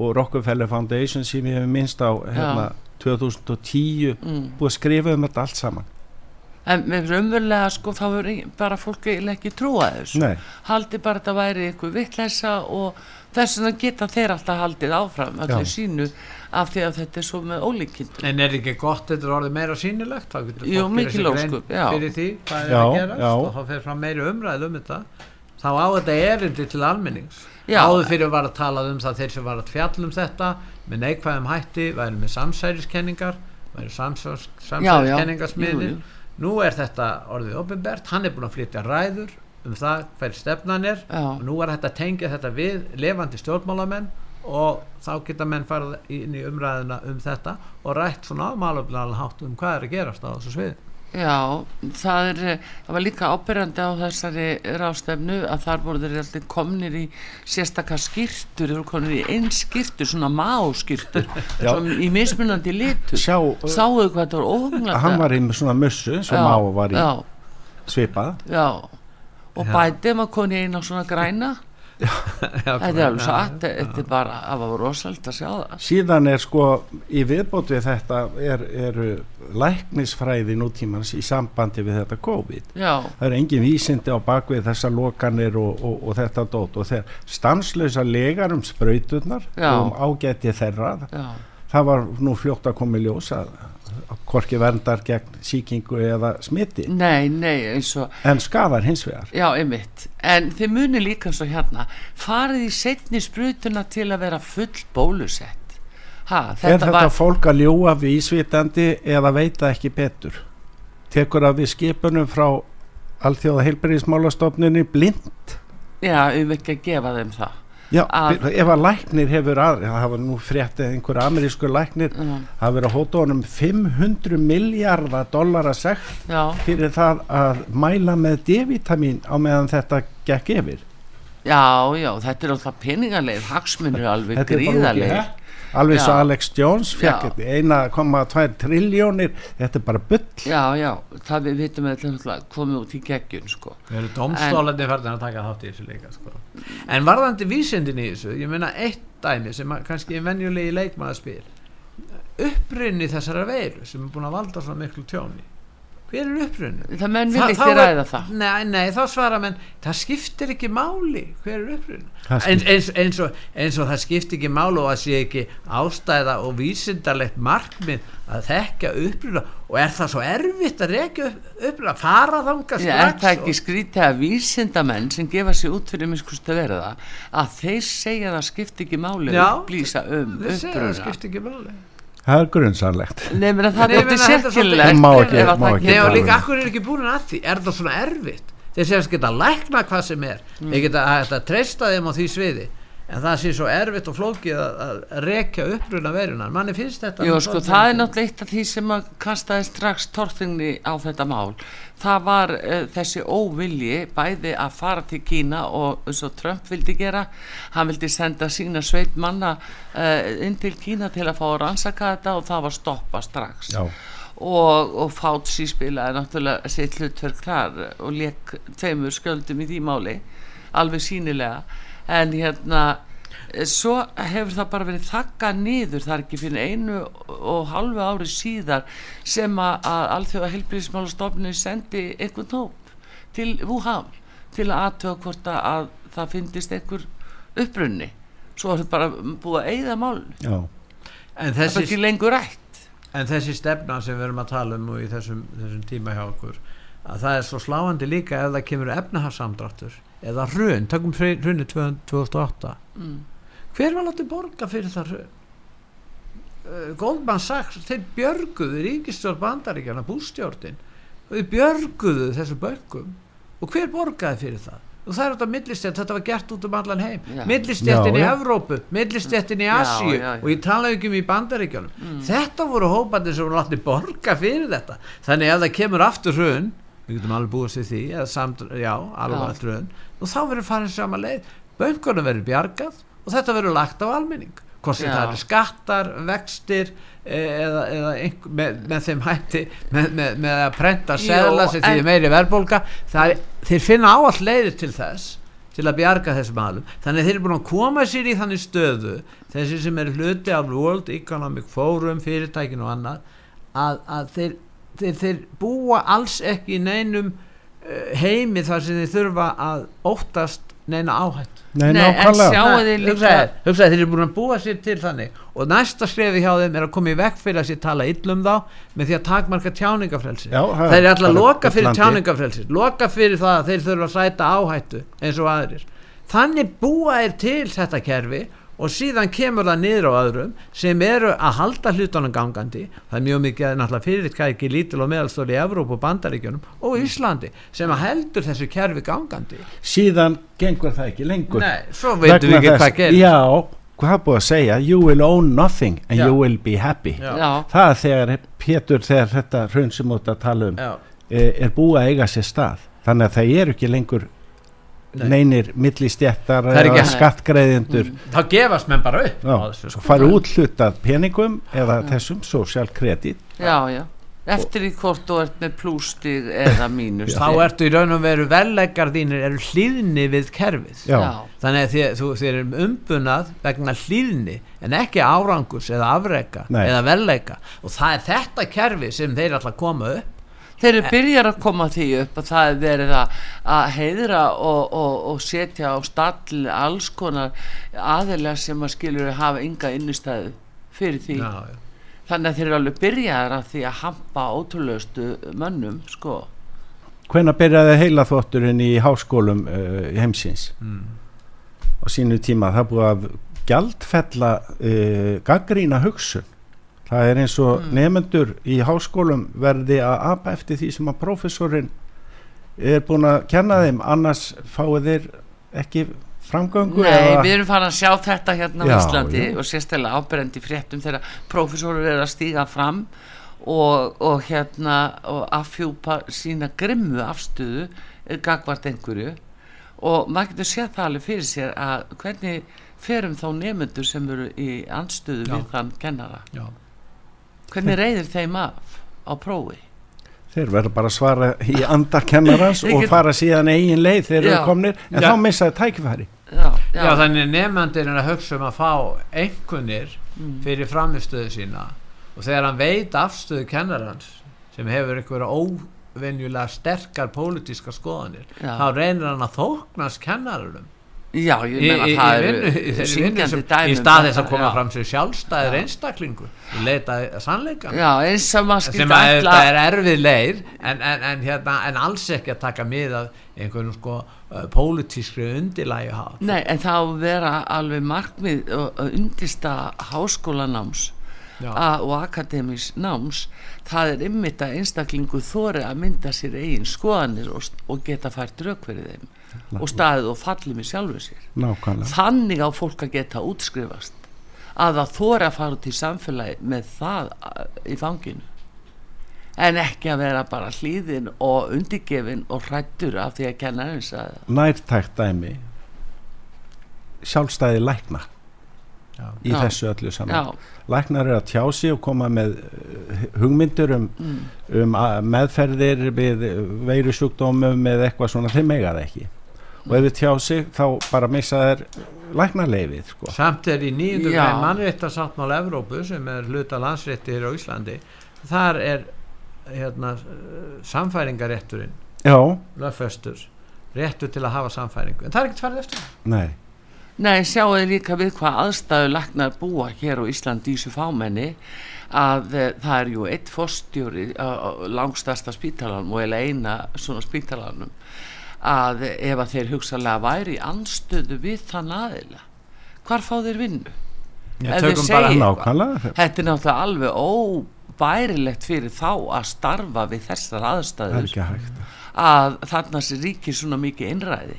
og Rockefeller Foundation sem ég hef minnst á hérna, 2010
mm,
búið að skrifa um þetta allt saman
en með raunverulega sko þá er bara fólk ekki trúa þessu
Nei.
haldi bara að þetta væri eitthvað vittlæsa og þess vegna geta þeir alltaf haldið áfram allir
Já.
sínu af því að þetta er svo með ólíkindum
En er ekki gott þetta er orðið meira sýnilegt? Þá getur
Jú,
fólk
mikil
sér grein. Fyrir því, hvað er
Já,
að gerast
já.
og þá fer fram meiri umræð um þetta þá á þetta erindi til almennings
Já.
áður fyrir var að tala um það þeir sem var að fjalla um þetta með neikvæðum hætti væri með samsæriskenningar væri samsæriskenningarsmiðin. Nú er þetta orðið opinbert hann er búin að flytja ræður um það hver stefnan er
Já.
og nú er þetta að tengja þetta við levandi stjórnmálamenn og þá geta menn farið inn í umræðina um þetta og rætt svona málöfnilega hátt um hvað er að gerast á þessu svið
Já, það, er, eh, það var líka ábyrjandi á þessari rástefnu að þar voru þeir alltaf komnir í sérstakar skýrtur, þeir voru komnir í einn skýrtur, svona máskýrtur í mismunandi litur
Sjá,
Sáuðu hvað þetta var óhugnlega
hann var í svona mussu sem á var í.
já,
svipað.
Já. Og bætið maður koni einn á svona græna þetta er alveg satt þetta er bara, það var rosald að sjá það.
Síðan er sko í viðbót við þetta er, eru læknisfræði nútímans í sambandi við þetta COVID.
Já,
það er engin vísindi á bakvið þessar lokanir og, og, og þetta dót. Og þegar stanslösa legar um sprauturnar
Já.
og um ágæti þeirra.
Já,
það var nú fljótt að koma í ljós að að hvorki verndar gegn síkingu eða smiti
nei, nei eins og
en skadar hins vegar
Já, einmitt. En þið muni líka svo hérna, farið í setni sprutuna til að vera full bólusett. Ha,
er
þetta
þetta
var,
fólk að ljúa vísvitandi eða veita ekki betur tekur að við skipunum frá alþjóða heilbyrðismálastofnunni blind
já, um ekki að gefa þeim það.
Já, ef að læknir hefur að, það var nú fréttið einhver amerísku læknir það verið að hóta honum 500 miljardar dollara sekt
já,
fyrir það að mæla með D-vitamin á meðan þetta gekk yfir
já, já, þetta er alltaf alveg
Þetta er
gríðarleir.
hett. Alveg svo. Alex Jones fekk
Já.
1,2 triljónir þetta er bara bull
Já, já, það við vitum að er komið út í geggjun, sko.
Við erum domstólarnir færðin að taka þátt í þessu leika sko. En varðandi vísindin í þessu ég meina eitt dæmi sem kannski venjulegi leikmaður spyr upprinni þessara veiru sem er búin að valda svona miklu tjóni hver er upprinni?
Það menn vil ekki ræða það.
Nei, nei, þá svara menn það skiptir ekki máli hver er
Það
eins, eins, eins, og, eins og það skiptir ekki máli og það sé ekki ástæða og vísindarlegt markmið að þekka uppruna. Og er það svo erfitt að rekja upp, uppruna? Fara þanga
Já, er
strax
það ekki
og-
skrítið að vísindamenn sem gefa sér út fyrir miskust að vera það að þeir segja að það skipti ekki máli
Já,
að upplýsa um
Þeir segja að það skiptir ekki máli
það er grunnsannlegt
Nei, menn það
Nei,
er
er
sérkilegt
Má ekki-
ef að
má
það
ekki
Nei og líka
það.
akkur er ekki búin að því? Er það svona erfitt? Þeir segjast geta lækna hvað sem er. Þeir geta að treysta þeim á því sviði en það sé svo erfitt og flókið að, að rekja uppruna verunar manni finnst þetta
Jú, sko, það er náttúrulega eitt af því sem að kastaði strax torþingni á þetta mál. Það var uh, þessi óvilji bæði að fara til Kína og eins og Trump vildi gera. Hann vildi senda sína sveit manna uh, inn til Kína til að fá að rannsaka þetta og það var stoppa strax.
Já.
Og, og Fauci spilaði náttúrulega sitt hlutverk þar og leik tveimur skjöldum í því máli, alveg sínilega. En hérna, eh, svo hefur það bara verið þakka niður það er ekki fyrir einu og halvu ári síðar sem að, alþjóða helbriðismálastofnun sendi einhvern hóp til Wuhan til að aðtöða hvort að, að það fyndist einhver upprunni. Svo er það bara búið að eyða mál
Já.
en
það er ekki lengur rætt.
En þessi stefna sem við erum að tala um og í þessum, þessum tíma hjá okkur að það er svo sláandi líka ef það kemur efnahafsamdráttur eða hrun, takum hrunni 2008
mm.
hver var látið borga fyrir það hrun? Uh, Goldman Sachs þeir björguðu ríkistjórn bandaríkjana bústjórnin. Og þeir björguðu þessu böngum og hver borgaði fyrir það? Og það er þetta millistjætt, þetta var gert út um allan heim.
Já.
millistjættin í
Já, já.
Evrópu millistjættin í
Já,
Asíu
já, já.
og ég tala ekki um í bandaríkjunum. Þetta voru hópandi sem voru látið borga fyrir þetta. Þannig ef það kemur aftur hrun við getum alveg búið sér því samt, já, alveg allt hrun og þá verður farin sama leið. Böngunum verður bjargað og þetta verður lagt á almenning. Hvort sem það eru skattar, vextir eh, eða, eða einhver, með, með þeim hætti með, með, með að prenta
Jú,
seðla sem því
en-
meiri verðbólga. Það er, þeir finna áall leiðir til þess til að bjarga þessum aðlum þannig þeir eru búin að koma sér í þannig stöðu þessi sem eru hluti af World Economic Forum fyrirtækin og annað að, að þeir þeir, þeir búa alls ekki í neinum uh, heimi þar sem þeir þurfa að óttast neina áhætt
Nei,
Nei, en
nákvæmlega.
sjá- Sjáið þið líka-
hugsaði, þeir eru búin að búa sér til þannig. Og næsta skrefi hjá þeim er að koma í vekk fyrir að sér tala illum þá með því að takmarka tjáningafrelsi
Já, það
þeir eru alltaf loka fyrir tjáningafrelsi loka fyrir það að þeir þurfa að sæta áhættu eins og aðrir. Þannig búa er til þetta kerfi og síðan kemur það niður á öðrum sem eru að halda hlutunum gangandi það er mjög mikið náttúrulega fyrirtæki lítil og meðalstóri í Evrópu og Bandaríkjunum og Íslandi sem að heldur þessu kerfi gangandi
síðan gengur það ekki lengur
Nei, svo veitum við ekki
þess-
hvað gerir
já, hvað er búið að segja you will own nothing and
Já.
you will be happy
Já.
já,
það er þegar Pétur þegar þetta hrun sem út að tala um
Já.
e, er búið að eiga sér stað þannig að það eru ekki lengur. Neinir millistjættar
er
eða skattgreðendur
Mm.
þá gefast menn bara upp.
Já,
þessu, sko.
og fara útlutað peningum eða þessum social credit.
Já, já. Eftir í hvort þú ert með plústig eða mínus
þá ertu í raun og veru vellegar þínir eru hlýðni við kerfið.
Já.
já,
þannig að þið, þú, þið erum umbunað vegna hlýðni en ekki árangus eða afreka
Nei.
eða velleika og það er þetta kerfi sem þeir að koma upp
þeir eru byrjar að koma því upp að það er verið að, að heiðra og, og, og setja á stall alls konar aðeila sem að skilur hafa ynga innistæðu fyrir því
já, já.
þannig að þeir eru alveg byrjaðar að því að hampa ótrúleustu mönnum sko
hvenær byrjaði heila þvotturinn í háskólum uh, heimsins
Mm.
á sínu tíma það búið að gjaldfella uh, gaggrína hugsun það er eins og
Mm.
nefendur í háskólum verði að apa eftir því sem að prófessorinn er búin að kenna þeim annars fáið þeir ekki framgöngu
Nei,
eða
við erum farin að sjá þetta hérna á Íslandi
já.
og sérstæðlega áberendi fréttum þegar prófessorur eru að stíga fram og, og hérna og affjúpa sína grimmu afstöðu gagvart einhverju og maður getur séð það alveg fyrir sér að hvernig ferum þá nefnendur sem eru í andstöðu
Já.
við þann kennara
Já.
Hvernig reyðir þeim af á prófi
þeir verður bara að svara í andakennarans
Ég
og fara síðan eigin leið þeir eru
Já.
komnir en
Já.
þá missaði tækifæri
já,
Já, þannig nefnandir er að hugsa um að fá einhvernir
Mm.
fyrir framistöðu sína og þegar hann veit afstöðu kennarans sem hefur einhverja óvenjulega sterkar pólitíska skoðanir
Já.
þá reynir hann að þóknast kennarum
já, ég
í,
meina
í,
það
í, í,
eru syngjandi dæmi
í
um
stað þess að koma
já.
fram sér sjálfstæðir
Já.
einstaklingur. Og leita að sannleikan
já, eins og maður
sem að þetta er erfið leið en, en, en, hérna, en alls ekki að taka mið af einhverjum sko uh, pólitískri undirlægi hafa
Nei, en það á að vera alveg markmið undista háskólanáms og akademís náms. Það er ymmit að einstaklingu þori að mynda sér eigin skoðanir og, og geta fært rauk fyrir þeim og staðið og fallið með sjálfu sér.
Nákvæmlega.
Þannig á fólk að geta útskrifast að það þori að fara út í samfélagi með það a- í fanginu. En ekki að vera bara hlýðin og undirgefin og hrættur af því að kenna eins að
nærtækt dæmi. Sjálfstæði lækna
Já.
í
Já.
þessu öllu saman.
Já,
læknar eru að tjá sig og koma með uh, hugmyndir um,
mm,
um meðferðir við veirusjúkdómum eða eitthvað svona, þeir mega það ekki og ef þið tjá sig þá bara missa þær læknarleifið sko.
samt er í grein mannréttasáttmál Evrópu sem er hluta landsrétti hér á Íslandi þar er hérna, samfæringarétturinn
já,
lögfestur réttur til að hafa samfæringu en það er ekkert farið eftir.
Nei.
Nei, sjáu þið líka við hvað aðstæðu læknar búa hér á Íslandi í þessu fámenni að e, það er jú eitt fórstjóri á, á langstasta spítalanum og eina svona spítalanum að ef að þeir hugsalega væri í anstöðu við þann aðila hvar fá þeir vinnu?
Já, tökum bara
nákvæmlega
Þetta er náttúrulega alveg óbærilegt fyrir þá að starfa við þessar aðstæður. Að þarna sé ríkir svona mikið innræði.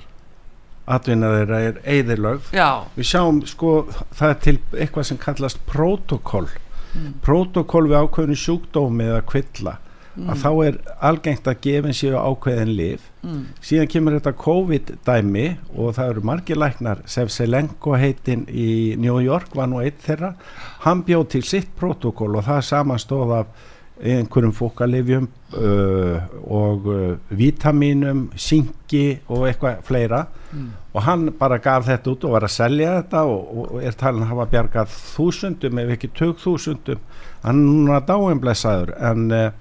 Atvinna þeirra er eðilögð
Já,
við sjáum sko það er til eitthvað sem kallast prótokoll
Mm.
prótokoll við ákveðinu sjúkdómi eða kvilla
Mm.
að þá er algengt að gefin séu ákveðin lif
mm,
síðan kemur þetta COVID dæmi og það eru margir læknar Sevselenko heitinn í New York var nú eitt þeirra hann bjóð til sitt protokoll og það samanstóð af einhverjum fókalifjum uh, og uh, vítaminum, syngi og eitthvað fleira
mm.
og hann bara gaf þetta út og var að selja þetta og, og er talin að hafa bjargað þúsundum ef ekki tök þúsundum hann er núna dáinblessaður en uh,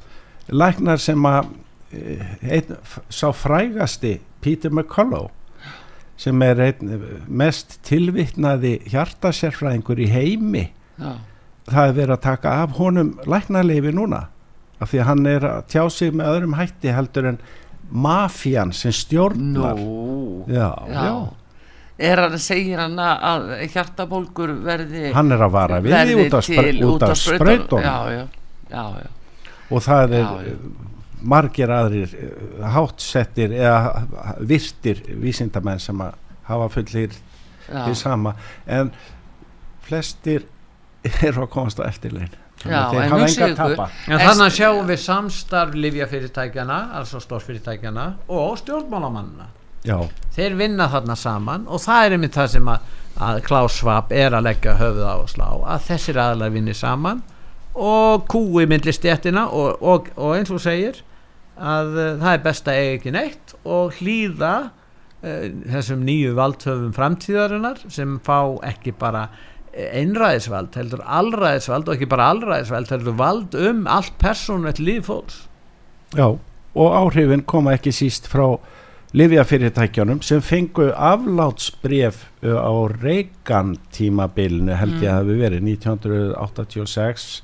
læknar sem að eh, einn, sá frægasti Peter McCullough sem er einn mest tilvittnaði hjartasérfræðingur í heimi.
Já,
það er verið að taka af honum læknarleifi núna af því að hann er að tjá sig með öðrum hætti heldur en mafían sem stjórnar.
Nú.
Já,
já. er hann, segir hann að- að hjartabólgur verði
hann er að vara við út af,
já, já, já, já,
og það er
Já, já.
margir aðrir eh, hátsettir eða virtir vísindamenn sem að hafa fullir því sama. En flestir eru að komast á eftirlein
Já,
þeir
en
hafa
hugsið
enga að tapa.
En þannig sjáum við samstarf livjafyrirtækjana, altså stórfyrirtækjana og stjórnmálamannina.
já,
Þeir vinna þarna saman og það er einmitt það sem að, að Klaus Schwab er að leggja höfuð á að slá, að þessir aðlar vinni saman og kúi myndli stjættina og, og, og eins og segir að uh, það er best að eiga ekki neitt og hlýða uh, þessum nýju valdhöfum framtíðarinnar sem fá ekki bara eh, einræðisvald, heldur allræðisvald og ekki bara allræðisvald, heldur vald um allt persónulegt líf fólks.
Já og áhrifin koma ekki síst frá livjafyrirtækjunum sem fengu aflátsbref uh, á Reagan tímabilinu held ég
Mm.
að hafi verið 1986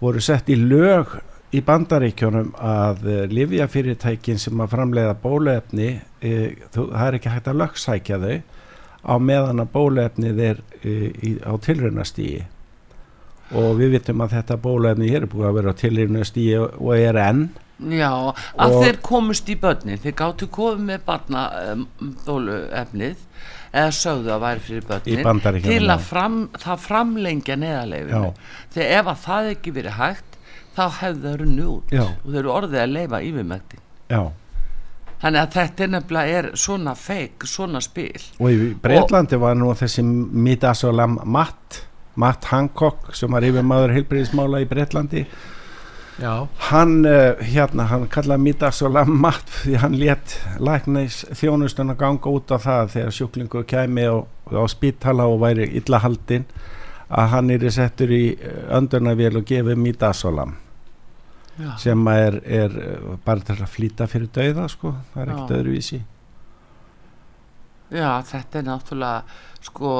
voru sett í lög í bandaríkjunum að uh, livjafyrirtækin sem að framleiða bólefni uh, þú, það er ekki hægt að lögsækja þau á meðan að bólefnið er uh, í, á tilraunastígi og við vitum að þetta bólefni er búið að vera á tilraunastígi og er enn
Já, að
Og-
þeir komust í börnin. Þeir gáttu komið með barna um, eða sögðu að væri fyrir börnin til að fram, það framlengja neðarleifinu þegar ef að það ekki verið hægt þá hefðu það runni út.
Já.
og þeir eru orðið að leifa yfirmæktin
Já,
þannig að þetta er nefnilega er svona feik, svona spil.
Og í Breitlandi var nú þessi Midasolam Matt Matt Hancock sem var yfir maður heilbriðismála í Breitlandi
Já,
hann uh, hérna, hann kallaði Midasolam Matt því hann létt læknis þjónustun að ganga út á það þegar sjúklingur kæmi á, á spítala og væri illa haldinn að hann er settur í öndunarvél og gefið Midasolam
Já,
sem er, er eh, bara til að flýta fyrir dauða sko, það er ekkert öðruvísi.
Já þetta er náttúrulega sko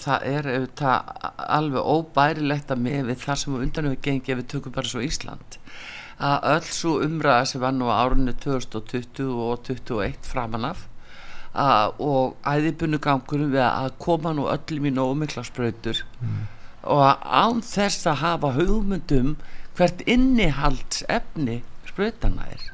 það er auðvitað alveg óbærilegt að með við það sem á undan við gengi ef við tökum bara svo Ísland að öll svo umræða sem var nú á árunni 2020 og 2021 framanaf og æðibunnu gangurum við að koma nú öllum í nógu mikla sprautur. Og að án þess að hafa hugmyndum hvert innihalds efni sprautana er.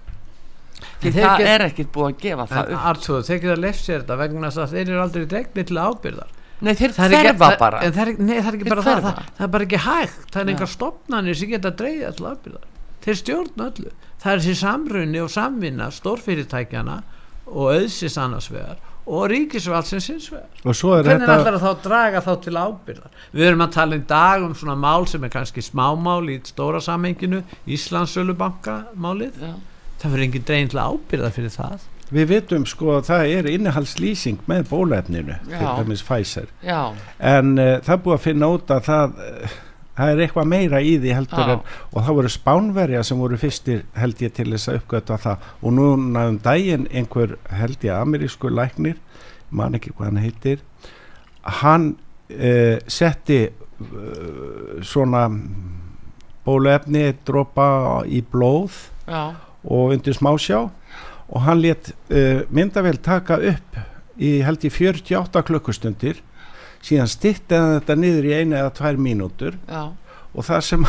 Því það
get-
er ekkert búið að gefa það upp.
Artur, þeir geta left sér þetta vegna þess að þeir eru aldrei dregnir til ábyrðar
Nei, þeir
er
þerfa bara.
nei, það er ekki bara það, það er bara ekki hægt. Það er einhver stopnarnir sem geta dreigja til ábyrðar þeir stjórna öllu. Það er þessi samrunni og samvinna stórfyrirtækjana og auðsins annars vegar og ríkisvaldsins hins vegar.
Og svo er
hvernig
þetta
ætlar þá að draga þá til ábyrðar við erum að tala í dag um svona mál sem er kannski smámál í stóra samhenginu Íslandssölubanka málið
Já.
það fyrir engin dregin til ábyrðar fyrir það.
Við vitum sko að það er innihaldslýsing með bólefninu, til dæmis Pfizer.
Já,
En uh, það búið að finna út að það, uh, það er eitthvað meira í því heldur en, og það voru spánverja sem voru fyrstir held ég til þess að uppgöta það. Og núna um daginn einhver held ég amerísku læknir, man ekki hvað hann heitir, hann uh, setti uh, svona bóluefni dropa í blóð
já,
og undir smásjá. Og hann let uh, myndavél taka upp í held í 48 klukkustundir síðan stytti hann þetta niður í eina eða tvær mínútur.
Já,
og það sem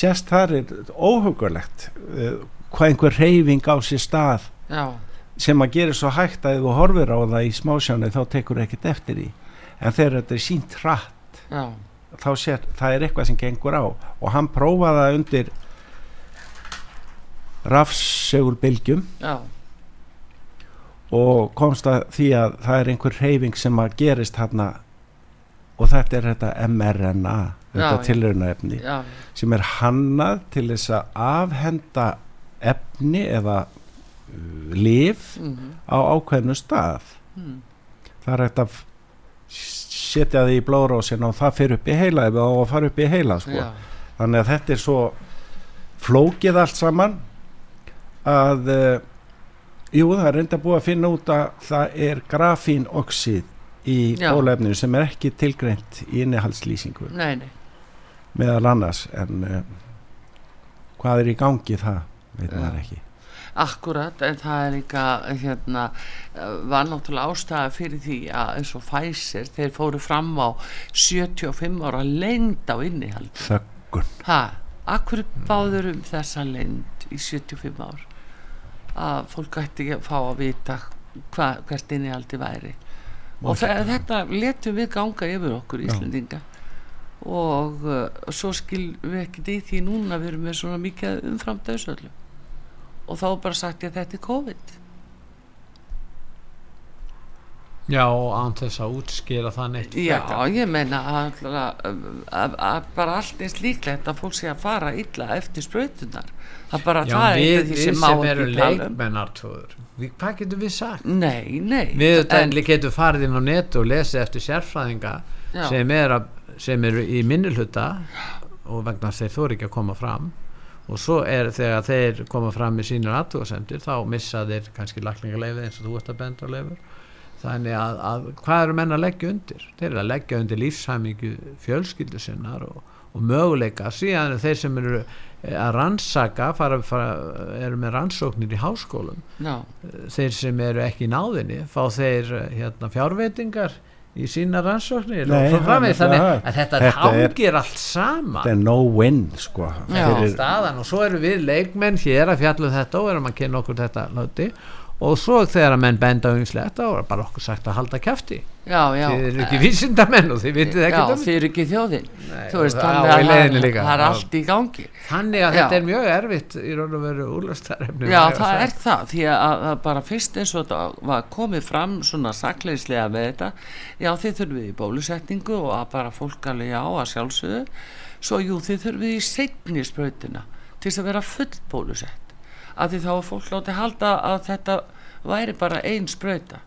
sérst þar er óhugulegt uh, hvað einhver reyfing á sér stað
já,
sem að gera svo hægt að ef þú horfir á það í smásjánu þá tekur ekkert eftir því. En þegar þetta er sínt
já,
þá sér, það er eitthvað sem gengur á. Og hann prófaði það undir rafsegulbylgjum.
Já,
og komst að því að það er einhver reyfing sem að gerist hérna og þetta er þetta mRNA þetta
já,
sem er hannað til þess að afhenda efni eða uh, lif
mhm,
á ákveðnu stað.
Mm,
það er f- setja því í blóðrósin og það fyrir upp í heila ef það fara upp í heila sko. þannig að þetta er svo flókið allt saman að uh, jú það er reynda búið að finna út að það er grafínoxid í bólefninu sem er ekki tilgreint í innihaldslýsingu.
Nei, nei.
Meðal annars en uh, hvað er í gangi það veit maður ekki.
Akkurat, en það er líka hérna, var náttúrulega ástæða fyrir því að eins og Pfizer þeir fóru fram á 75 ára lengd á innihald.
Þöggun.
Ha, akkur báður um þessa lengd í 75 ár? Að fólk ætti að fá að vita hva, hvert innihaldi væri og þe þetta letum við ganga yfir okkur Íslendinga. Og uh, svo skil við ekkert í því núna við erum með svona mikið umfram döðsöllu og þá bara sagt ég að þetta er COVID
Já, án þess að útskýra það neitt
Já,
frekar.
ég meina að, að, að, að bara allt eins líklegt að fólk sé að fara illa eftir sprautunar það bara
Já,
það er
við,
eitthvað því
við
sem
sem,
má
erum
ekki tala um.
leikmennartóður við, hvað getum við sagt?
Nei, nei.
Við
en-
getum farið inn á netu og lesið eftir sérfræðinga sem, er að, sem eru í minnilhuta og vegna þeir þóri ekki að koma fram. Og svo er þegar þeir koma fram með sínur aðtúasendir þá missa þeir kannski lakningarleifið eins og þú ert að benda leifur þannig að, að hvað eru menn að leggja undir? Þeir eru að leggja undir lífshæmingu fjölskyldu sinnar og, og möguleika. Síðan þeir sem eru eh, að rannsaka fara, fara, eru með rannsóknir í háskólum.
Já,
þeir sem eru ekki í náðinni fá þeir eh, hérna, fjárveitingar í sína rannsóknir
Nei, það-
þannig að þetta,
þetta er-
hangir allt sama
þetta er no win sko.
Já.
fyrir,
staðan. Og svo eru við leikmenn hér að fjallum þetta og erum að kynna okkur þetta hluti og svo þegar að menn benda umslegt þá er bara okkur sagt að halda kæfti
já, já.
Þið eru ekki vísindamenn og þið vitið
Já,
ekki um
þið eru ekki þjóðin.
Nei,
Þú veist,
og-
þannig
á,
að
í leiðinni
það, er
Já.
allt í gangi.
Þannig að
Já.
þetta er mjög erfitt í raun og veru úrlastarefni
Já, það er það, því að, að bara fyrst eins og þetta var komið fram svona sakleislega með þetta já, þið þurfið í bólusetningu og að bara fólk alveg já að sjálfsögðu. Svo jú, þið þurfið í seinni sprautina til þess að vera full bólusett að því þá er fólk láti halda að þetta væri bara ein sprauta.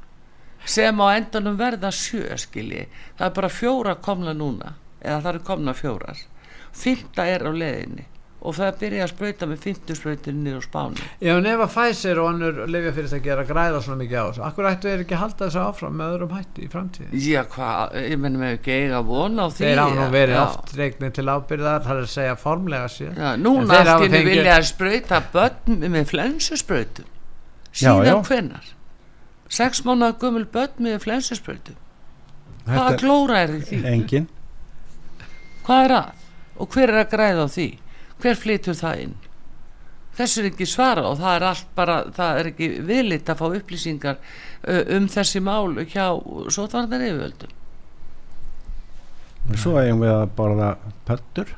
Sem á endanum verða sjö skilji, það er bara fjóra komna núna, eða það eru komna fjórar. Fymta er á leiðinni og það er að byrja að sprauta með fymtu sprautinu niður á spáni.
Já, en ef að Pfizer og annur lifja fyrir að gera græða svona mikið á þessu, akkur ættu þeir ekki að halda þessu áfram með öðrum hætti í framtíði?
Já, hvað, ég mennum ekki eiga von á því
Þeir hafa nú verið
já,
oft reiknið til ábyrðar, það er að segja formlega sér.
Já, núna
þeir
allt
hafa
í einu
fengið-
vilja að sprauta börn með flensusprautum
Já,
síðan
já.
hvenar sex mánuða gömul börn með flensusprautum hvaða
þetta
glóra er í því?
Er engin
hvað er að? Og hver er að græða á því hver flytur það inn? Þessu er ekki svara og það er allt bara það er ekki viðlitt að fá upplýsingar um þessi mál hjá sótvarnar yfirvöldum
svo eigum við að borða pöttur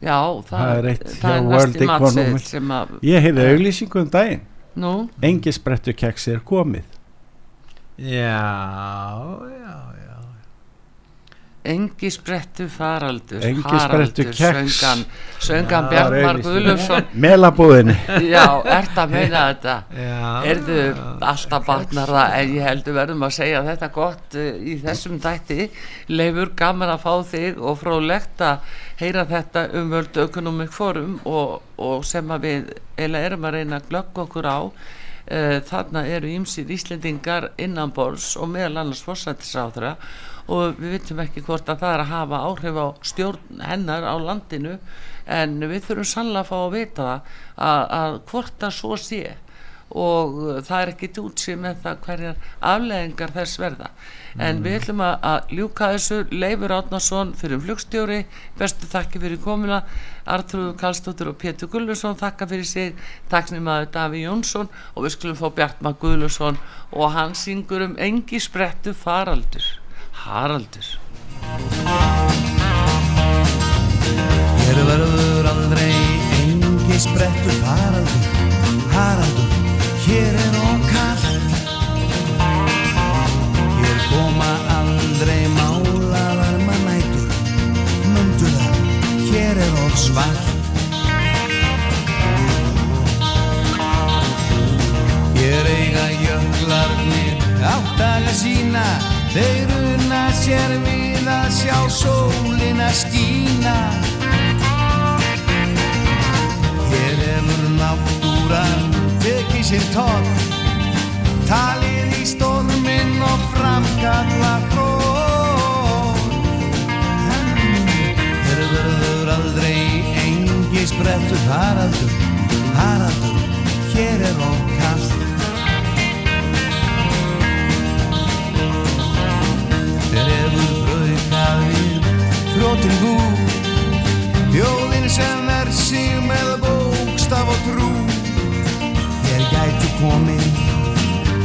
já, það,
Það er eitt
það er
hjá
næsti að
ég heyrði auglýsingu um daginn.
Nú,
engi sprettu keksi er komið.
Já, já, já.
Engi sprettu faraldur
Engi sprettu keks.
söngan, söngan Bjartmar Guðlufsson
melabúðinni.
Já, ert að meina þetta? Erðu alltaf batnar það? En ég heldur verðum að segja þetta gott uh, í þessum dætti leifur gaman að fá þig og fróðlegt að heyra þetta um World Economic Forum og, og sem að við eða erum að reyna að glögg okkur á. Uh, þarna eru ýmsir Íslendingar innanborðs og meðal annars fórsættisráðra og við vitum ekki hvort að það er að hafa áhrif á stjórn hennar á landinu en við þurfum sannlega að fá að vita það að, að hvort að svo sé. Og það er ekkit útsýð með það hverjar afleðingar þess verða. En við ætlum að, að ljúka þessu. Leifur Átnason fyrir flugstjóri bestu þakki fyrir komuna. Artrúður Karlsdóttir og Pétur Gullusson þakka fyrir sig, taksnimaður Daví Jónsson og við skulum fá Bjartmar Gullusson og hann syngur um engi sprettu faraldur Haraldur
Hér verður aldrei engi sprettur faraldur, haraldur, hér er okkar. Hér koma aldrei málaðar mannætur, mundu það, hér er okk svart. Hér eiga jöklarnir áttaga sína, þeir unna sér við að sjá sólina skína. Hér náttúran teki sér tótt talið í storminn og framkalla hrótt Þeir verður aldrei engi sprettur Haraldur, Haraldur, hér er okkast hefur braukað við þróttin hú Þjóðin sem er sig með bókstaf og trú. Hér gætu komið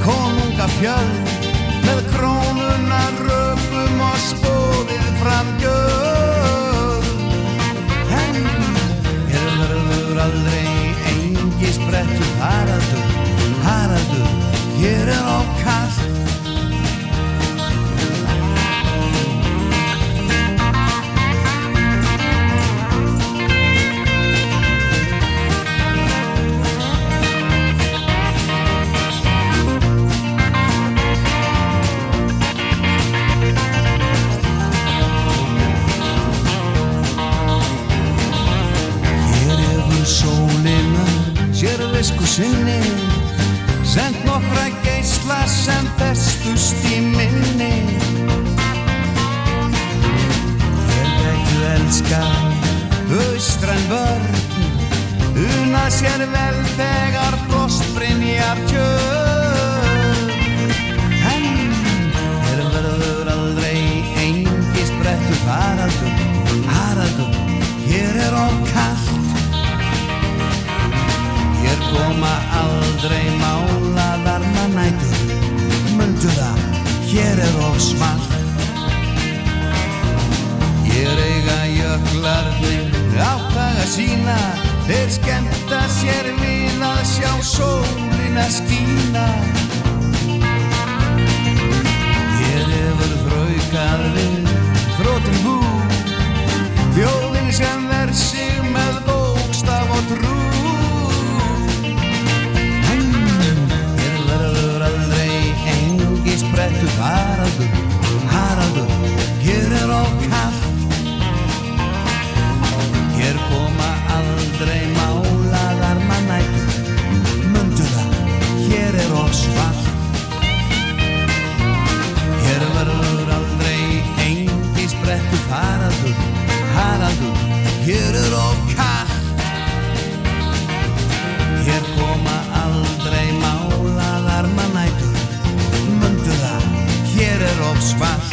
konunga fjöld með krónuna röpum og spóðið fram gjöld. En hér verður aldrei engi sprettur Haraldur, Haraldur, hér er okkast sér visku sinni Send nokkra geisla sem festust í minni. Hér vektu elska austræn börn Una sér vel þegar frostbrinjar kjör. En hér verður aldrei engi sprettur Haraldur, Haraldur, hér er Hér koma aldrei málaðar mannætur. Mundu það, hér er of smalt Hér eiga jöklarnir áttaga sína Þeir skemmta sér við að sjá sólina skína. Hér hefur þraukað við þrótum hú. Þjóðin sem verð sig með bókstaf og trú engi sprettu Haraldur, Haraldur, hér er kallt Hér koma aldrei málaðar mannætur. Mundu það, hér er svart. Hér verður aldrei engi sprettu Haraldur, Haraldur, hér er of aldrei málaðar